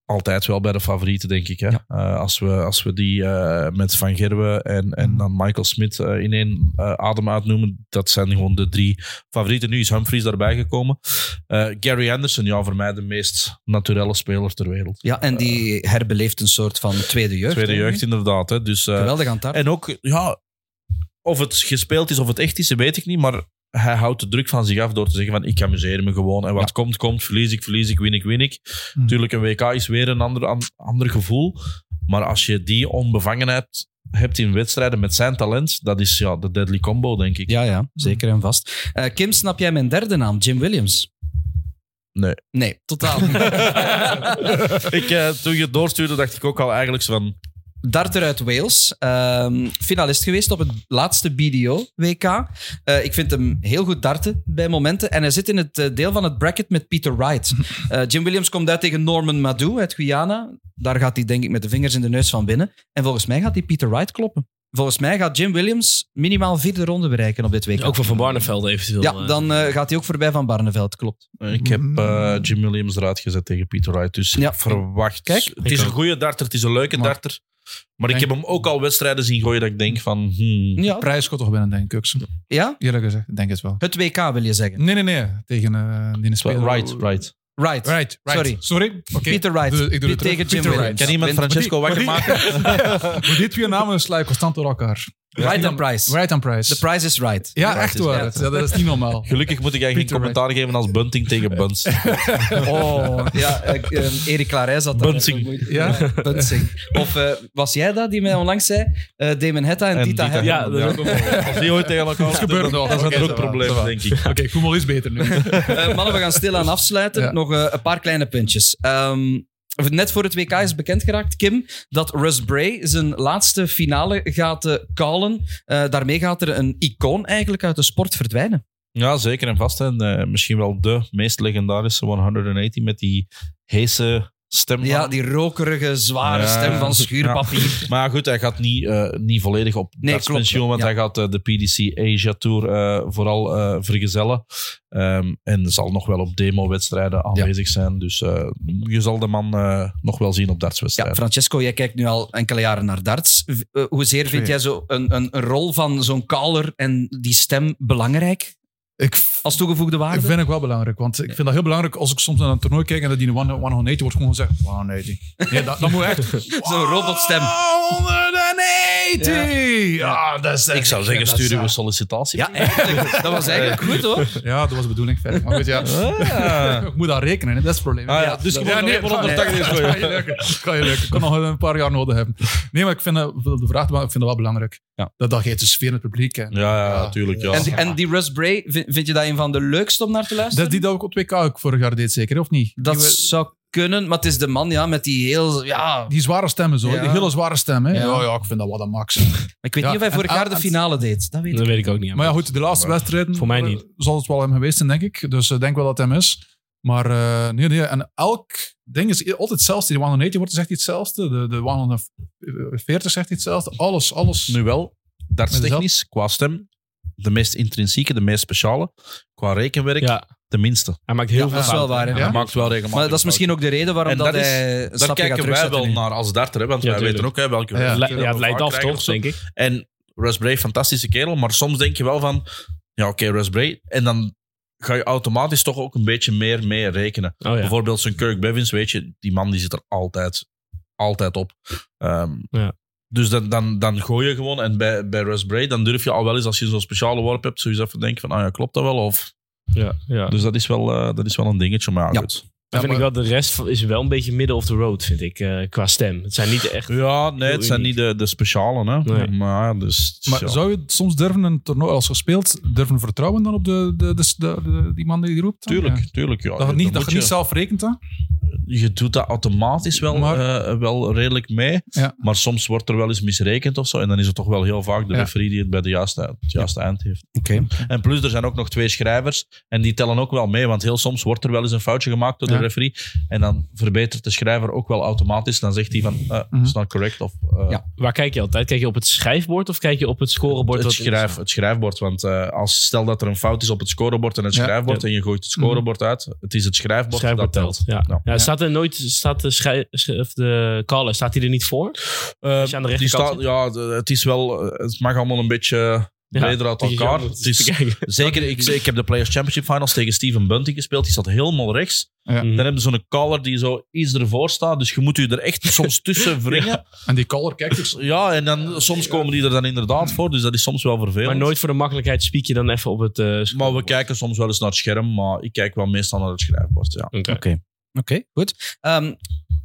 altijd wel bij de favorieten, denk ik. Hè? Ja. Eh, als, we, als we die eh, met Van Gerwen en, en dan Michael Smit eh, in één adem uitnoemen, dat zijn gewoon de drie favorieten. Nu is Humphries daarbij gekomen. Gary Anderson, ja, voor mij de meest naturele speler ter wereld. Ja, en die herbeleeft een soort van tweede jeugd. Tweede jeugd, inderdaad. Hè? Dus, Geweldig aan het. En ook, ja, of het gespeeld is of het echt is, weet ik niet. Maar hij houdt de druk van zich af door te zeggen van ik amuseer me gewoon. En wat komt, komt. Verlies ik, verlies ik, win ik, win ik. Natuurlijk, een WK is weer een ander, an- ander gevoel. Maar als je die onbevangenheid hebt in wedstrijden met zijn talent, dat is ja, de deadly combo, denk ik. Ja, ja, zeker en vast. Eh, Kim, snap jij mijn derde naam, Jim Williams? Nee. Nee, totaal niet. ik, eh, toen je het doorstuurde, dacht ik ook al eigenlijk van... Darter uit Wales, ehm, finalist geweest op het laatste BDO-WK. Eh, ik vind hem heel goed darten bij momenten. En hij zit in het eh, deel van het bracket met Peter Wright. Eh, Jim Williams komt uit tegen Norman Madou uit Guyana. Daar gaat hij denk ik met de vingers in de neus van binnen. En volgens mij gaat hij Peter Wright kloppen. Volgens mij gaat Jim Williams minimaal vierde ronde bereiken op dit WK. Ook van Van Barneveld eventueel. Ja, dan eh, gaat hij ook voorbij van Barneveld, klopt. Ik heb eh, Jim Williams eruit gezet tegen Peter Wright. Dus Ja. ik verwacht... Kijk. het is een goede darter, het is een leuke Maar- darter. Maar ik heb hem ook al wedstrijden zien gooien dat ik denk van... Hmm, Ja, Prijs gaat toch winnen, denk ik. ook ja? Eerlijk gezegd, ik denk het wel. het WK wil je zeggen. Nee, nee, nee. Tegen uh, die speler. Right, right. Right. Right, right. Sorry. Sorry. Oké. Peter Wright. Doe- ik doe het tegen terug. Jim Peter Williams. Kan iemand Francesco Maar wakker die- maken? Maar die twee namen ik constant door elkaar. Right and Price. Right and Price. The price is right. ja, echt is waar. right. Ja, dat is niet normaal. Gelukkig moet ik eigenlijk geen commentaar geven als Bunting tegen Buns. Oh, ja, eh, Erik Clarijs had daar Bunting. Ja? Bunting. Of eh, was jij dat die mij onlangs zei? Eh Damon Hetta en, En Tita Dita. Ja, dat is ook wel- Als die ooit tegen elkaar gebeurt nog. Dat is een va, probleem, denk ik. Oké, voel me iets beter nu. Eh, mannen, we gaan stilaan afsluiten. Ja. Nog eh, een paar kleine puntjes. Ehm, net voor het WK is bekend geraakt, Kim, dat Russ Bray zijn laatste finale gaat eh, callen. Eh, daarmee gaat er een icoon eigenlijk uit de sport verdwijnen. Ja, zeker en vast. En eh, misschien wel de meest legendarische 180 met die heese stem. van Ja, die rokerige, zware Ja. stem van schuurpapier. Maar goed, hij gaat niet, eh, niet volledig op Nee, klopt. pensioen, want Ja. hij gaat eh, de PDC Asia Tour eh, vooral eh, vergezellen. Ehm, en zal nog wel op demo-wedstrijden aanwezig zijn. Dus eh, je zal de man eh, nog wel zien op Ja, dartswedstrijden. Francesco, jij kijkt nu al enkele jaren naar darts. Hoezeer vind jij zo een, een, een rol van zo'n caller en die stem belangrijk? Ik, als toegevoegde waarde? ik vind ik wel belangrijk. Want ik vind dat heel belangrijk als ik soms naar een toernooi kijk en dat die een 180 wordt gewoon gezegd 180. Nee, dat, dat moet echt... Zo'n robotstem. 180! Ja, dat is Ik zou zeggen, stuur uw sollicitatie. Ja, eigenlijk. Dat was eigenlijk goed hoor. Ja, dat was de bedoeling. Verder. Maar goed, ja. Ah. ik moet daar rekenen, hè. dat is het probleem. Ah, ja, dus Ja, gewoon nee, nog 180 is kan je lukken. Kan je lukken. Ik kan nog een paar jaar nodig hebben. Nee, maar ik vind dat, de vraag, maar ik vind dat wel belangrijk. Ja. Dat, dat geeft de sfeer in het publiek. En, Ja, ja, natuurlijk. Ja. En, en die Russ Bray, vind, je dat een van de leukste om naar te luisteren? Dat die dat ook op 2K ook vorig jaar deed, zeker, of niet? Dat zou kunnen, maar het is de man ja, met die heel... Ja, die zware stemmen zo, Ja. die hele zware stem. Hè? Ja. Ja. Ja, ik vind dat wel een max. ik weet Ja, niet of hij vorig jaar de finale deed. Dat weet ik Dat weet ik ook niet. Maar ja, goed, de laatste wedstrijden Voor mij eh, niet. zal het wel hem geweest zijn, denk ik. Dus ik denk wel dat hem is. Maar eh, nee, nee. En elk ding is altijd hetzelfde. Die 180 wordt zegt iets hetzelfde. De, de 140 zegt iets hetzelfde. Alles, alles. Nu wel, dartstechnisch, qua stem, de meest intrinsieke, de meest speciale. Qua rekenwerk, Ja, de minste. hij maakt heel Ja, veel dat is wel waar. Ja? Hij maakt wel regelmatig Maar dat is misschien ook de reden waarom En dat, dat is- hij een Daar stapje gaat kijken wij wel nu. naar als darter, hè, want Ja, wij weten ook hè, welke Ja. welke het leidt af toch, denk ik. En Russ Bray, fantastische kerel, maar soms denk je wel van, ja oké, Russ Bray. En dan ga je automatisch toch ook een beetje meer mee rekenen. Oh ja. Bijvoorbeeld zo'n Kirk Bevins, weet je, die man die zit er altijd, altijd op. Ehm, Ja. Dus dan, dan, dan gooi je gewoon. En bij, bij Russ Bray, dan durf je al wel eens, als je zo'n speciale worp hebt, zoiets even denken van, ah ja, klopt dat wel? Of, Ja, ja. dus dat is, wel, eh, dat is wel een dingetje, maar ja, Ja. goed. Dan Ja, vind maar- ik wel, de rest is wel een beetje middle of the road, vind ik, eh, qua stem. Het zijn niet echt... Ja, nee, het zijn uniek. niet de, de speciale, hè. Nee. Maar, dus, Maar ja. zou je soms durven een toernooi als gespeeld, durven vertrouwen dan op de, de, de, de- de- die man die die roept? dan? Tuurlijk, Ja. tuurlijk. Ja. Dat je niet, dat je niet je- zelf rekent, hè? je doet dat automatisch wel, Maar- eh, wel redelijk mee. Ja. Maar soms wordt er wel eens misrekend of zo. En dan is het toch wel heel vaak de Ja. referee die het bij de juiste, het juiste eind heeft. Oké. En plus, er zijn ook nog twee schrijvers. En die tellen ook wel mee. Want heel soms wordt er wel eens een foutje gemaakt door Ja. De referee. En dan verbetert de schrijver ook wel automatisch. Dan zegt hij van, uh, Mhm. it's not correct. Of, eh, Ja. Waar kijk je altijd? Kijk je op het schrijfbord of kijk je op het scorebord? het, schrijf, het schrijfbord. Want eh, als stel dat er een fout is op het scorebord en het Ja. schrijfbord. Ja. en je gooit het scorebord uit. Het is het schrijfbord, schrijfbord dat telt. telt. Ja. Ja. Ja. Staat er nooit, staat de, schrij, de caller, staat hij er niet voor? Als je aan de die rechterkant staat, ja, het is wel, het mag allemaal een beetje breder uit elkaar. Het is, zeker, ik, ik heb de Players Championship Finals tegen Steven Bunting gespeeld. Die zat helemaal rechts. Ja. Mhm. Dan hebben ze zo'n caller die zo iets ervoor staat. Dus je moet je er echt soms tussen wringen. En die caller kijkt dus... Ja, en dan, soms komen die er dan inderdaad voor. Dus dat is soms wel vervelend. Maar nooit voor de makkelijkheid spiek je dan even op het... eh, Maar we kijken soms wel eens naar het scherm. Maar ik kijk wel meestal naar het schrijfbord. Ja. Oké. Oké. Goed. Ehm,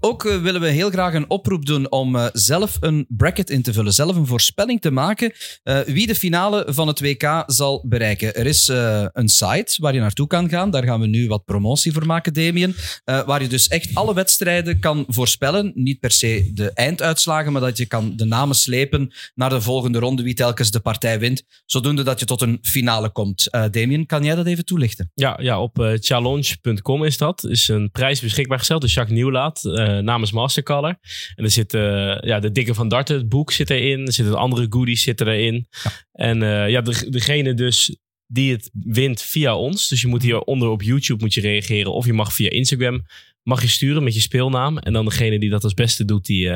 ook eh, willen we heel graag een oproep doen om eh, zelf een bracket in te vullen, zelf een voorspelling te maken eh, wie de finale van het WK zal bereiken. Er is een site waar je naartoe kan gaan, daar gaan we nu wat promotie voor maken, Damien, waar je dus echt alle wedstrijden kan voorspellen. Niet per se de einduitslagen, maar dat je kan de namen slepen naar de volgende ronde, wie telkens de partij wint, zodoende dat je tot een finale komt. Damien, kan jij dat even toelichten? Ja, ja, op challenge.com is dat. Is een prijs beschikbaar gesteld door Jacques Nieuwlaat eh, namens Mastercolor. En er zit eh, ja, de Dikke van Darten, het boek zit erin. Er zitten andere goodies zitten erin. En eh, ja, de, degene dus die het wint via ons. Dus je moet hieronder op YouTube moet je reageren. Of je mag via Instagram mag je sturen met je speelnaam. En dan degene die dat als beste doet, die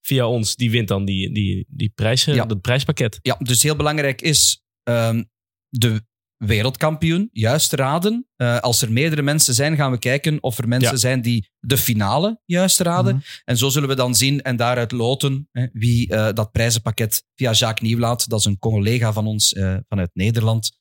via ons, die wint dan die, die, die prijs, Ja. dat prijspakket. Ja, dus heel belangrijk is ehm, de wereldkampioen juist raden. Eh, als er meerdere mensen zijn, gaan we kijken of er mensen Ja. zijn die de finale juist raden. Mhm. En zo zullen we dan zien en daaruit loten hè, wie eh, dat prijzenpakket via Jacques Nieuwlaat, dat is een collega van ons eh, vanuit Nederland,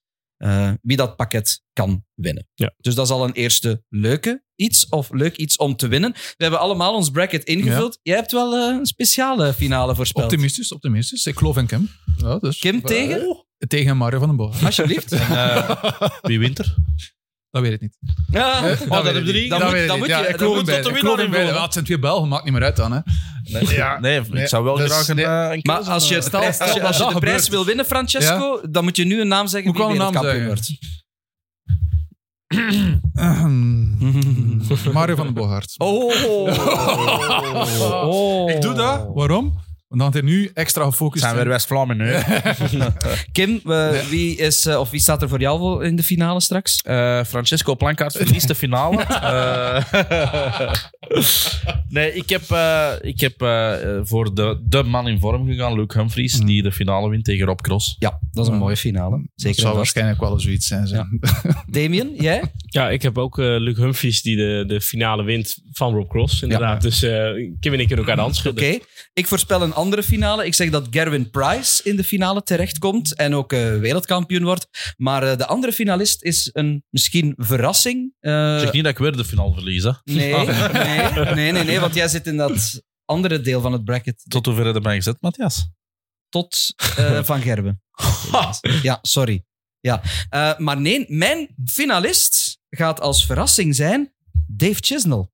wie dat pakket kan winnen. Ja. Dus dat is al een eerste leuke iets, of leuk iets om te winnen. We hebben allemaal ons bracket ingevuld. Jij hebt wel een speciale finale voorspeld. Optimistisch, optimistisch. Ik geloof in Kim. Ja, dus, Kim tegen? Oh, tegen Mario van den Boog. Alsjeblieft. Eh, wie wint er? Dat weet ik niet. Ja. Eh, dat heb weet je ik drie? Dan Dat moet- ik niet. moet Ja, je- ik dan geloof moet tot de Ik geloof. Ja, Het zijn twee Belgen, maakt niet meer uit dan. Hè. Ja. Nee, Nee, ik zou wel dus- graag een, nee. eh, een Maar als je, eh, stel, als je, als je dat de prijs wil winnen, Francesco, dan moet je nu een naam zeggen Hoe kan wie een naam wereldkampioen zeggen? wordt. Mario van den Bogaert. Oh. Ik doe dat. Waarom? Omdat hij nu extra gefocust zijn we is. West-Vlamingen nu. Kim, eh, wie, is, eh, of wie staat er voor jou in de finale straks? Eh, Francesco Plankaart verliest de finale. Nee, ik heb, eh, ik heb eh, eh, voor de, de man in vorm gegaan, Luke Humphries, Mm. die de finale wint tegen Rob Cross. Ja, dat is een mooie finale. Dat Zeker zou en vast. waarschijnlijk wel zoiets zijn. zo. Ja. Damien, jij? Ja, ik heb ook eh Luc Humphries die de, de finale wint van Rob Cross, inderdaad. Dus eh Kim en ik kunnen elkaar de hand Oké. schudden. Ik voorspel een andere finale. Ik zeg dat Gerwin Price in de finale terechtkomt en ook eh, wereldkampioen wordt. Maar eh, de andere finalist is een misschien verrassing. Eh, zeg niet dat ik weer de finale verlies, hè. nee, nee, nee, nee, nee, want jij zit in dat andere deel van het bracket. Tot hoever heb je mij gezet, Matthias? tot eh, Van Gerben. Ja, sorry. Ja. Eh, maar nee, mijn finalist gaat als verrassing zijn Dave Chisnell.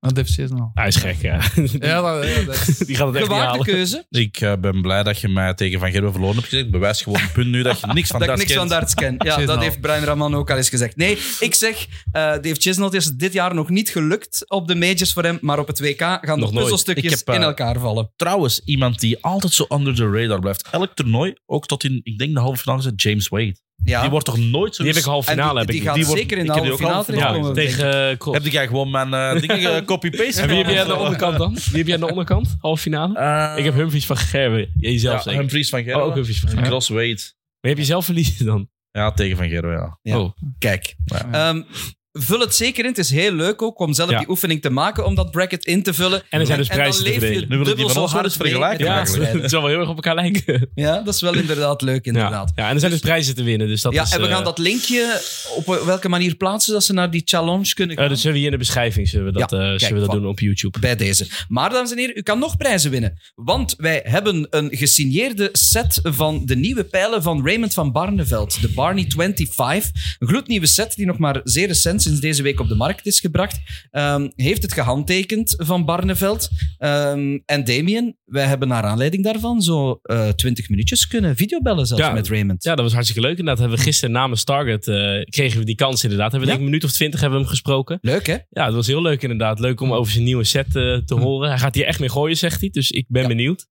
Dat heeft ze nog. Hij is gek, ja. Ja, dat, ja, dat is- Die gaat het echt niet halen. keuze. Ik eh, ben blij dat je mij tegen Van Gerwen verloren hebt gezegd. Bewijs gewoon een punt nu dat je niks van dat ik niks van kent. darts ken. Ja, dat heeft Brian Raman ook al eens gezegd. Nee, ik zeg, eh, Dave Chisnell is dit jaar nog niet gelukt op de majors voor hem, maar op het WK gaan de Nog nooit. puzzelstukjes Ik heb, eh, in elkaar vallen. Trouwens, iemand die altijd zo under the radar blijft. Elk toernooi, ook tot in, ik denk de halve finale, is James Wade. Ja. Die wordt toch nooit zo... Die heb ik half en finale. die, heb ik die gaat Die wordt- zeker in de halve finale halve ja, terechtkomen. tegen uh, Cross. Heb jij gewoon mijn eh, dingen eh, copy-paste En wie heb jij aan de onderkant dan? Wie heb jij aan de onderkant? Half finale? Eh, ik heb Humphries van Gerwen. Jezelf ja, zeker. Humphries van Gerwen. Oh, ook Humphries van En Gerwen. Cross Wade. Maar heb je zelf verliezen dan? Ja, tegen Van Gerwen, ja. Ja. Oh. Kijk. Ja. Vul het zeker in. Het is heel leuk ook om zelf Ja. die oefening te maken, om dat bracket in te vullen. En er zijn dus prijzen te verdelen. Nu wil ik die van ons eens vergelijken Ja, het zal wel heel erg op elkaar lijken. Ja, dat is wel inderdaad leuk, inderdaad. Ja. ja, en er zijn dus prijzen te winnen. Dus dat ja, is, en we eh, gaan dat linkje op welke manier plaatsen, dat ze naar die challenge kunnen eh, gaan. dat zullen we hier in de beschrijving zullen we dat, Ja, eh, kijk, zullen we dat doen op YouTube. bij deze. Maar, dames en heren, u kan nog prijzen winnen. Want wij hebben een gesigneerde set van de nieuwe pijlen van Raymond van Barneveld. De Barney 25. Een gloednieuwe set die nog maar zeer recent sinds deze week op de markt is gebracht. Ehm, heeft het gehandtekend van Barneveld. Ehm, en Damien, wij hebben naar aanleiding daarvan zo eh 20 minuutjes kunnen videobellen zelfs Ja. met Raymond. Ja, dat was hartstikke leuk. Inderdaad, hebben we gisteren namens Target eh, kregen we die kans inderdaad. Hebben we Ja. denk ik een minuut of twintig hebben we hem gesproken. Leuk, hè? Ja, dat was heel leuk inderdaad. Leuk om over zijn nieuwe set eh, te horen. Hij gaat hier echt mee gooien, zegt hij. Dus ik ben Ja. benieuwd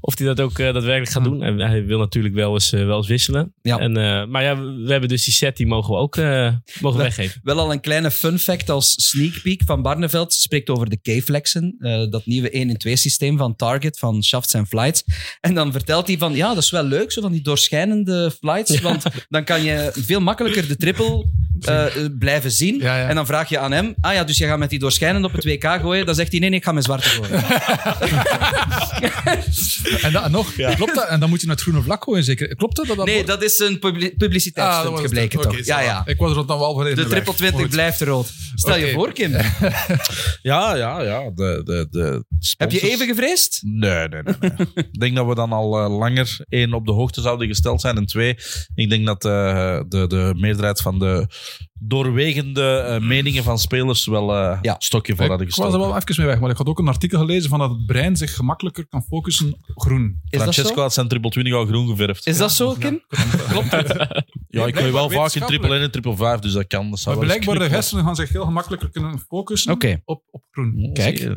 of hij dat ook daadwerkelijk gaat doen. En hij wil natuurlijk wel eens, wel eens wisselen. Ja. En, maar ja, we, we hebben dus die set, die mogen we ook mogen weggeven. Wel al een kleine fun fact als sneak peek van Barneveld. Ze spreekt over de K-Flexen, eh, dat nieuwe 1-in-2 systeem van Target, van Shafts and Flights. En dan vertelt hij van, ja, dat is wel leuk, zo van die doorschijnende flights, want dan kan je veel makkelijker de triple eh, eh, blijven zien. Ja, ja. En dan vraag je aan hem, ah ja, dus je gaat met die doorschijnende op het WK gooien. Dan zegt hij, nee, nee, ik ga met zwarte gooien. En, dat, en nog, klopt dat? En dan moet je naar het groene vlak gooien, zeker. Klopt dat? dat, dat Nee, wordt- dat is een publi- Ah, publiciteitsstunt gebleken, toch? Ja, ja. Ik was er dan wel voor in De weg. triple 20 Goed. blijft rood. Stel je voor, Kim. Ja, ja, ja. De, de, de Heb je even gevreesd? Nee, nee, nee. nee. ik denk dat we dan al eh, langer één op de hoogte zouden gesteld zijn. En twee, ik denk dat eh, de, de meerderheid van de doorwegende eh, meningen van spelers wel eh Ja. stokje voor hadden Ik was er wel even mee weg, maar ik had ook een artikel gelezen van dat het brein zich gemakkelijker kan focussen op groen. Is dat Francesco zo? had zijn triple 20 al groen geverfd. Is dat zo, Kim? Klopt het? ja, ik gooi wel vaak in triple 1 en triple 5, dus dat kan. Dat Maar blijkbaar de hersenen gaan zich heel gemakkelijk kunnen focussen op, op groen. Kijk.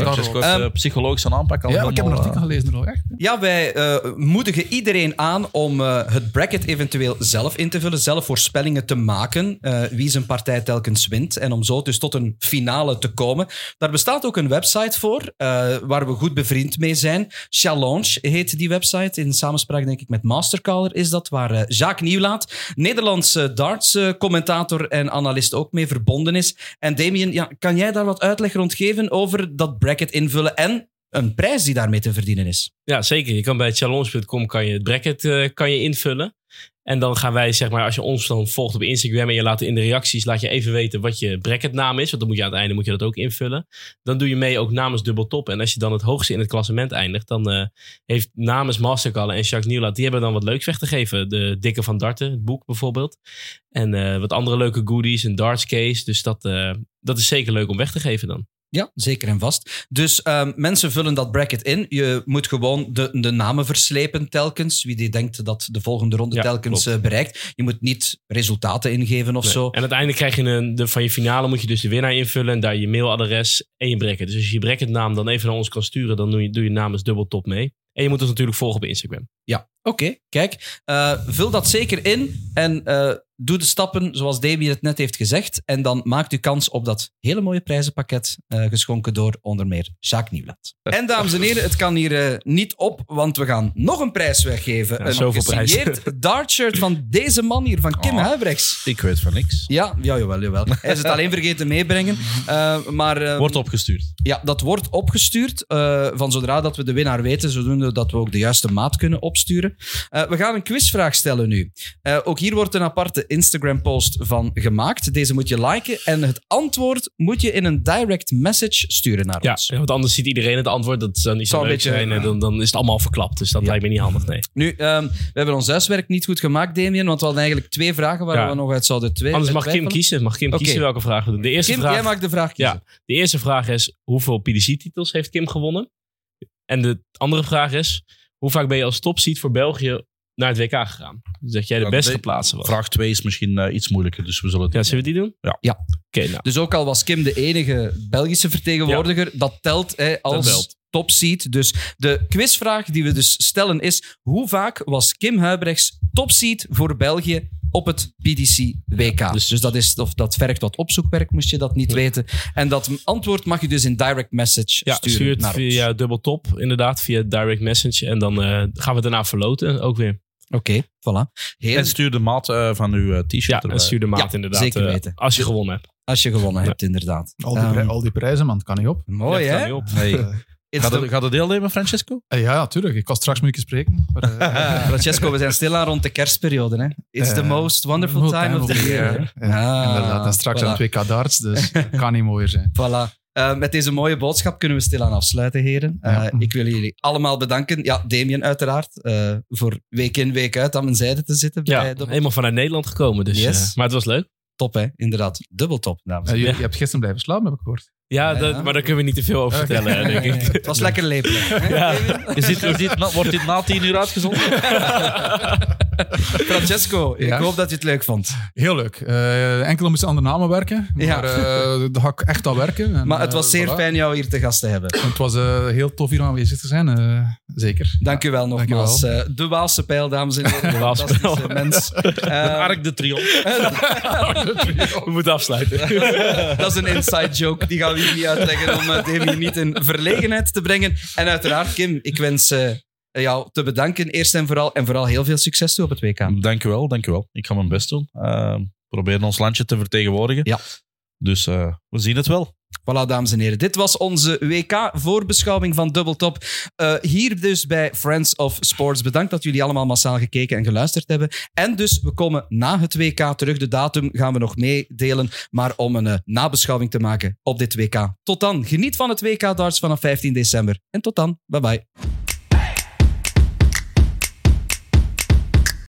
Francesco heeft eh, psychologische aanpak al Ja, ik heb een artikel gelezen er al echt. Ja, wij eh, moedigen iedereen aan om eh, het bracket eventueel zelf in te vullen, zelf voorspellingen te maken, eh, wie zijn partij telkens wint, en om zo dus tot een finale te komen. Daar bestaat ook een website voor, eh, waar we goed bevriend mee zijn. Challenge heet die website, in samenspraak denk ik met Mastercaller is dat, waar Jacques Nieuwlaat, Nederlandse darts-commentator en analist ook mee verbonden is. En Damien, ja, kan jij daar wat uitleg rond geven over dat bracket invullen en een prijs die daarmee te verdienen is? Ja, zeker. Je kan bij challenge.com kan je het bracket eh, kan je invullen. En dan gaan wij, zeg maar, als je ons dan volgt op Instagram en je laat in de reacties, laat je even weten wat je bracketnaam is. Want dan moet je aan het einde moet je dat ook invullen. Dan doe je mee ook namens Dubbel Top. En als je dan het hoogste in het klassement eindigt, dan eh, heeft namens Mastercallen en Jacques Nieuwlaat, die hebben dan wat leuks weg te geven. De Dikke van Darten, het boek bijvoorbeeld. En eh, wat andere leuke goodies, een darts case. Dus dat, dat is zeker leuk om weg te geven dan. Ja, zeker en vast. Dus ehm, mensen vullen dat bracket in. Je moet gewoon de, de namen verslepen telkens. Wie die denkt dat de volgende ronde Ja, telkens klopt. eh, bereikt. Je moet niet resultaten ingeven of Nee. zo. En uiteindelijk krijg je een, de, van je finale moet je dus de winnaar invullen en daar je mailadres en je bracket. Dus als je je bracketnaam dan even naar ons kan sturen, dan doe je, doe je namens Dubbeltop mee. En je moet ons natuurlijk volgen op Instagram. Ja, oké. Kijk, eh, vul dat zeker in. En eh, doe de stappen zoals Davy het net heeft gezegd. En dan maakt u kans op dat hele mooie prijzenpakket eh, geschonken door onder meer Jacques Nieuwland. En dames en heren, het kan hier eh, niet op, want we gaan nog een prijs weggeven. Ja, een gesigneerd dartshirt van deze man hier, van Kim Oh. Huibrechts. Ik weet van niks. Ja, ja, jawel, jawel. Hij is het alleen vergeten meebrengen. Eh, maar eh, Wordt opgestuurd. ja, dat wordt opgestuurd. eh, van zodra dat we de winnaar weten, zodoende dat we ook de juiste maat kunnen opsturen. Eh, we gaan een quizvraag stellen nu. Eh, ook hier wordt een aparte Instagram-post van gemaakt. Deze moet je liken en het antwoord moet je in een direct message sturen naar Ja, ons. ja, want anders ziet iedereen het antwoord. Dat zou niet zo leuk beetje- zijn. En dan, dan is het allemaal verklapt. Dus dat Ja. lijkt me niet handig, nee. Nu, ehm, we hebben ons huiswerk niet goed gemaakt, Damien, want we hadden eigenlijk twee vragen waar Ja. we nog uit zouden twee Anders mag Kim kiezen. Mag Kim kiezen welke vraag we doen. De eerste, Kim, vraag, jij mag de vraag kiezen. ja, de eerste vraag is, hoeveel PDC-titels heeft Kim gewonnen? En de andere vraag is, hoe vaak ben je als topseed voor België naar het WK gegaan? Dus dat jij de beste plaatsen was. Vraag 2 is misschien eh, iets moeilijker, dus we zullen het Ja, zullen we die doen? Ja. Ja. Oké, nou. Dus ook al was Kim de enige Belgische vertegenwoordiger, dat telt hè, als telt. topseed. Dus de quizvraag die we dus stellen is: hoe vaak was Kim Huibrechts topseed voor België op het PDC WK? dus, dus- dat, is, of, dat vergt wat opzoekwerk, moest je dat niet Ja. weten. En dat antwoord mag je dus in direct message Ja, sturen stuur het ons. via dubbel top, inderdaad, via direct message. En dan eh, gaan we daarna verloten ook weer. Oké, voilà. Heel, En stuur de maat eh, van uw eh, t-shirt Ja, erbij. en stuur de maat Ja, inderdaad. zeker eh, weten. als je gewonnen hebt. als je gewonnen Ja. hebt, inderdaad. Al die, pri- Ehm, al die prijzen, man, het kan niet op. mooi, Ja, het hè? kan niet op. Hey. Eh, It's Gaat the- het, gaat het deelnemen, Francesco? eh, ja, natuurlijk. Ik kan straks moet ik eens spreken. Maar, eh, Francesco, we zijn stilaan rond de kerstperiode. Hè? It's the Eh, most wonderful time of the year. hè? Ja, Ah, inderdaad. En straks voilà. aan 2K darts, dus kan niet mooier zijn. Voilà. Eh, met deze mooie boodschap kunnen we stilaan afsluiten, heren. Eh, Ja. Ik wil jullie allemaal bedanken. Ja, Damien uiteraard. eh, voor week in, week uit aan mijn zijde te zitten. Ja, bij de... helemaal vanuit Nederland gekomen. Dus, Yes. maar het was leuk. Top, hè? Inderdaad. Dubbel top, dames en Eh, je, heren. je hebt gisteren blijven slapen, heb ik gehoord. Ja, Ja, dat- ja. maar daar kunnen we niet te veel over vertellen, hè, denk ik. Het was lekker lepelen. hè, Damien? Is dit, is dit, na- wordt dit na tien uur uitgezonden? Francesco, Ja? ik hoop dat je het leuk vond. Heel leuk. Eh enkele moesten aan de namen werken, maar Ja. eh daar ga ik echt aan werken. En, Maar het was eh, zeer voilà. fijn jou hier te gast te hebben. Het was eh, heel tof hier aanwezig te zijn, eh, zeker. Dank u wel nogmaals. Eh, de Waalse pijl, dames en heren. De Waalse pijl. Mens. Arc de Triomphe. We moeten afsluiten. dat is een inside joke. Die gaan we hier niet uitleggen om uh, Demi niet in verlegenheid te brengen. En uiteraard, Kim, ik wens jou te bedanken eerst en vooral. En vooral heel veel succes toe op het WK. Dank u wel, dank u wel. Ik ga mijn best doen. Uh, proberen ons landje te vertegenwoordigen. Ja. Dus uh, we zien het wel. Voilà, dames en heren. Dit was onze WK-voorbeschouwing van Dubbeltop. Uh, hier dus bij Friends of Sports. Bedankt dat jullie allemaal massaal gekeken en geluisterd hebben. En dus, we komen na het WK terug. De datum gaan we nog meedelen. Maar om een uh, nabeschouwing te maken op dit WK. Tot dan. Geniet van het WK darts vanaf 15 december. En tot dan. Bye bye.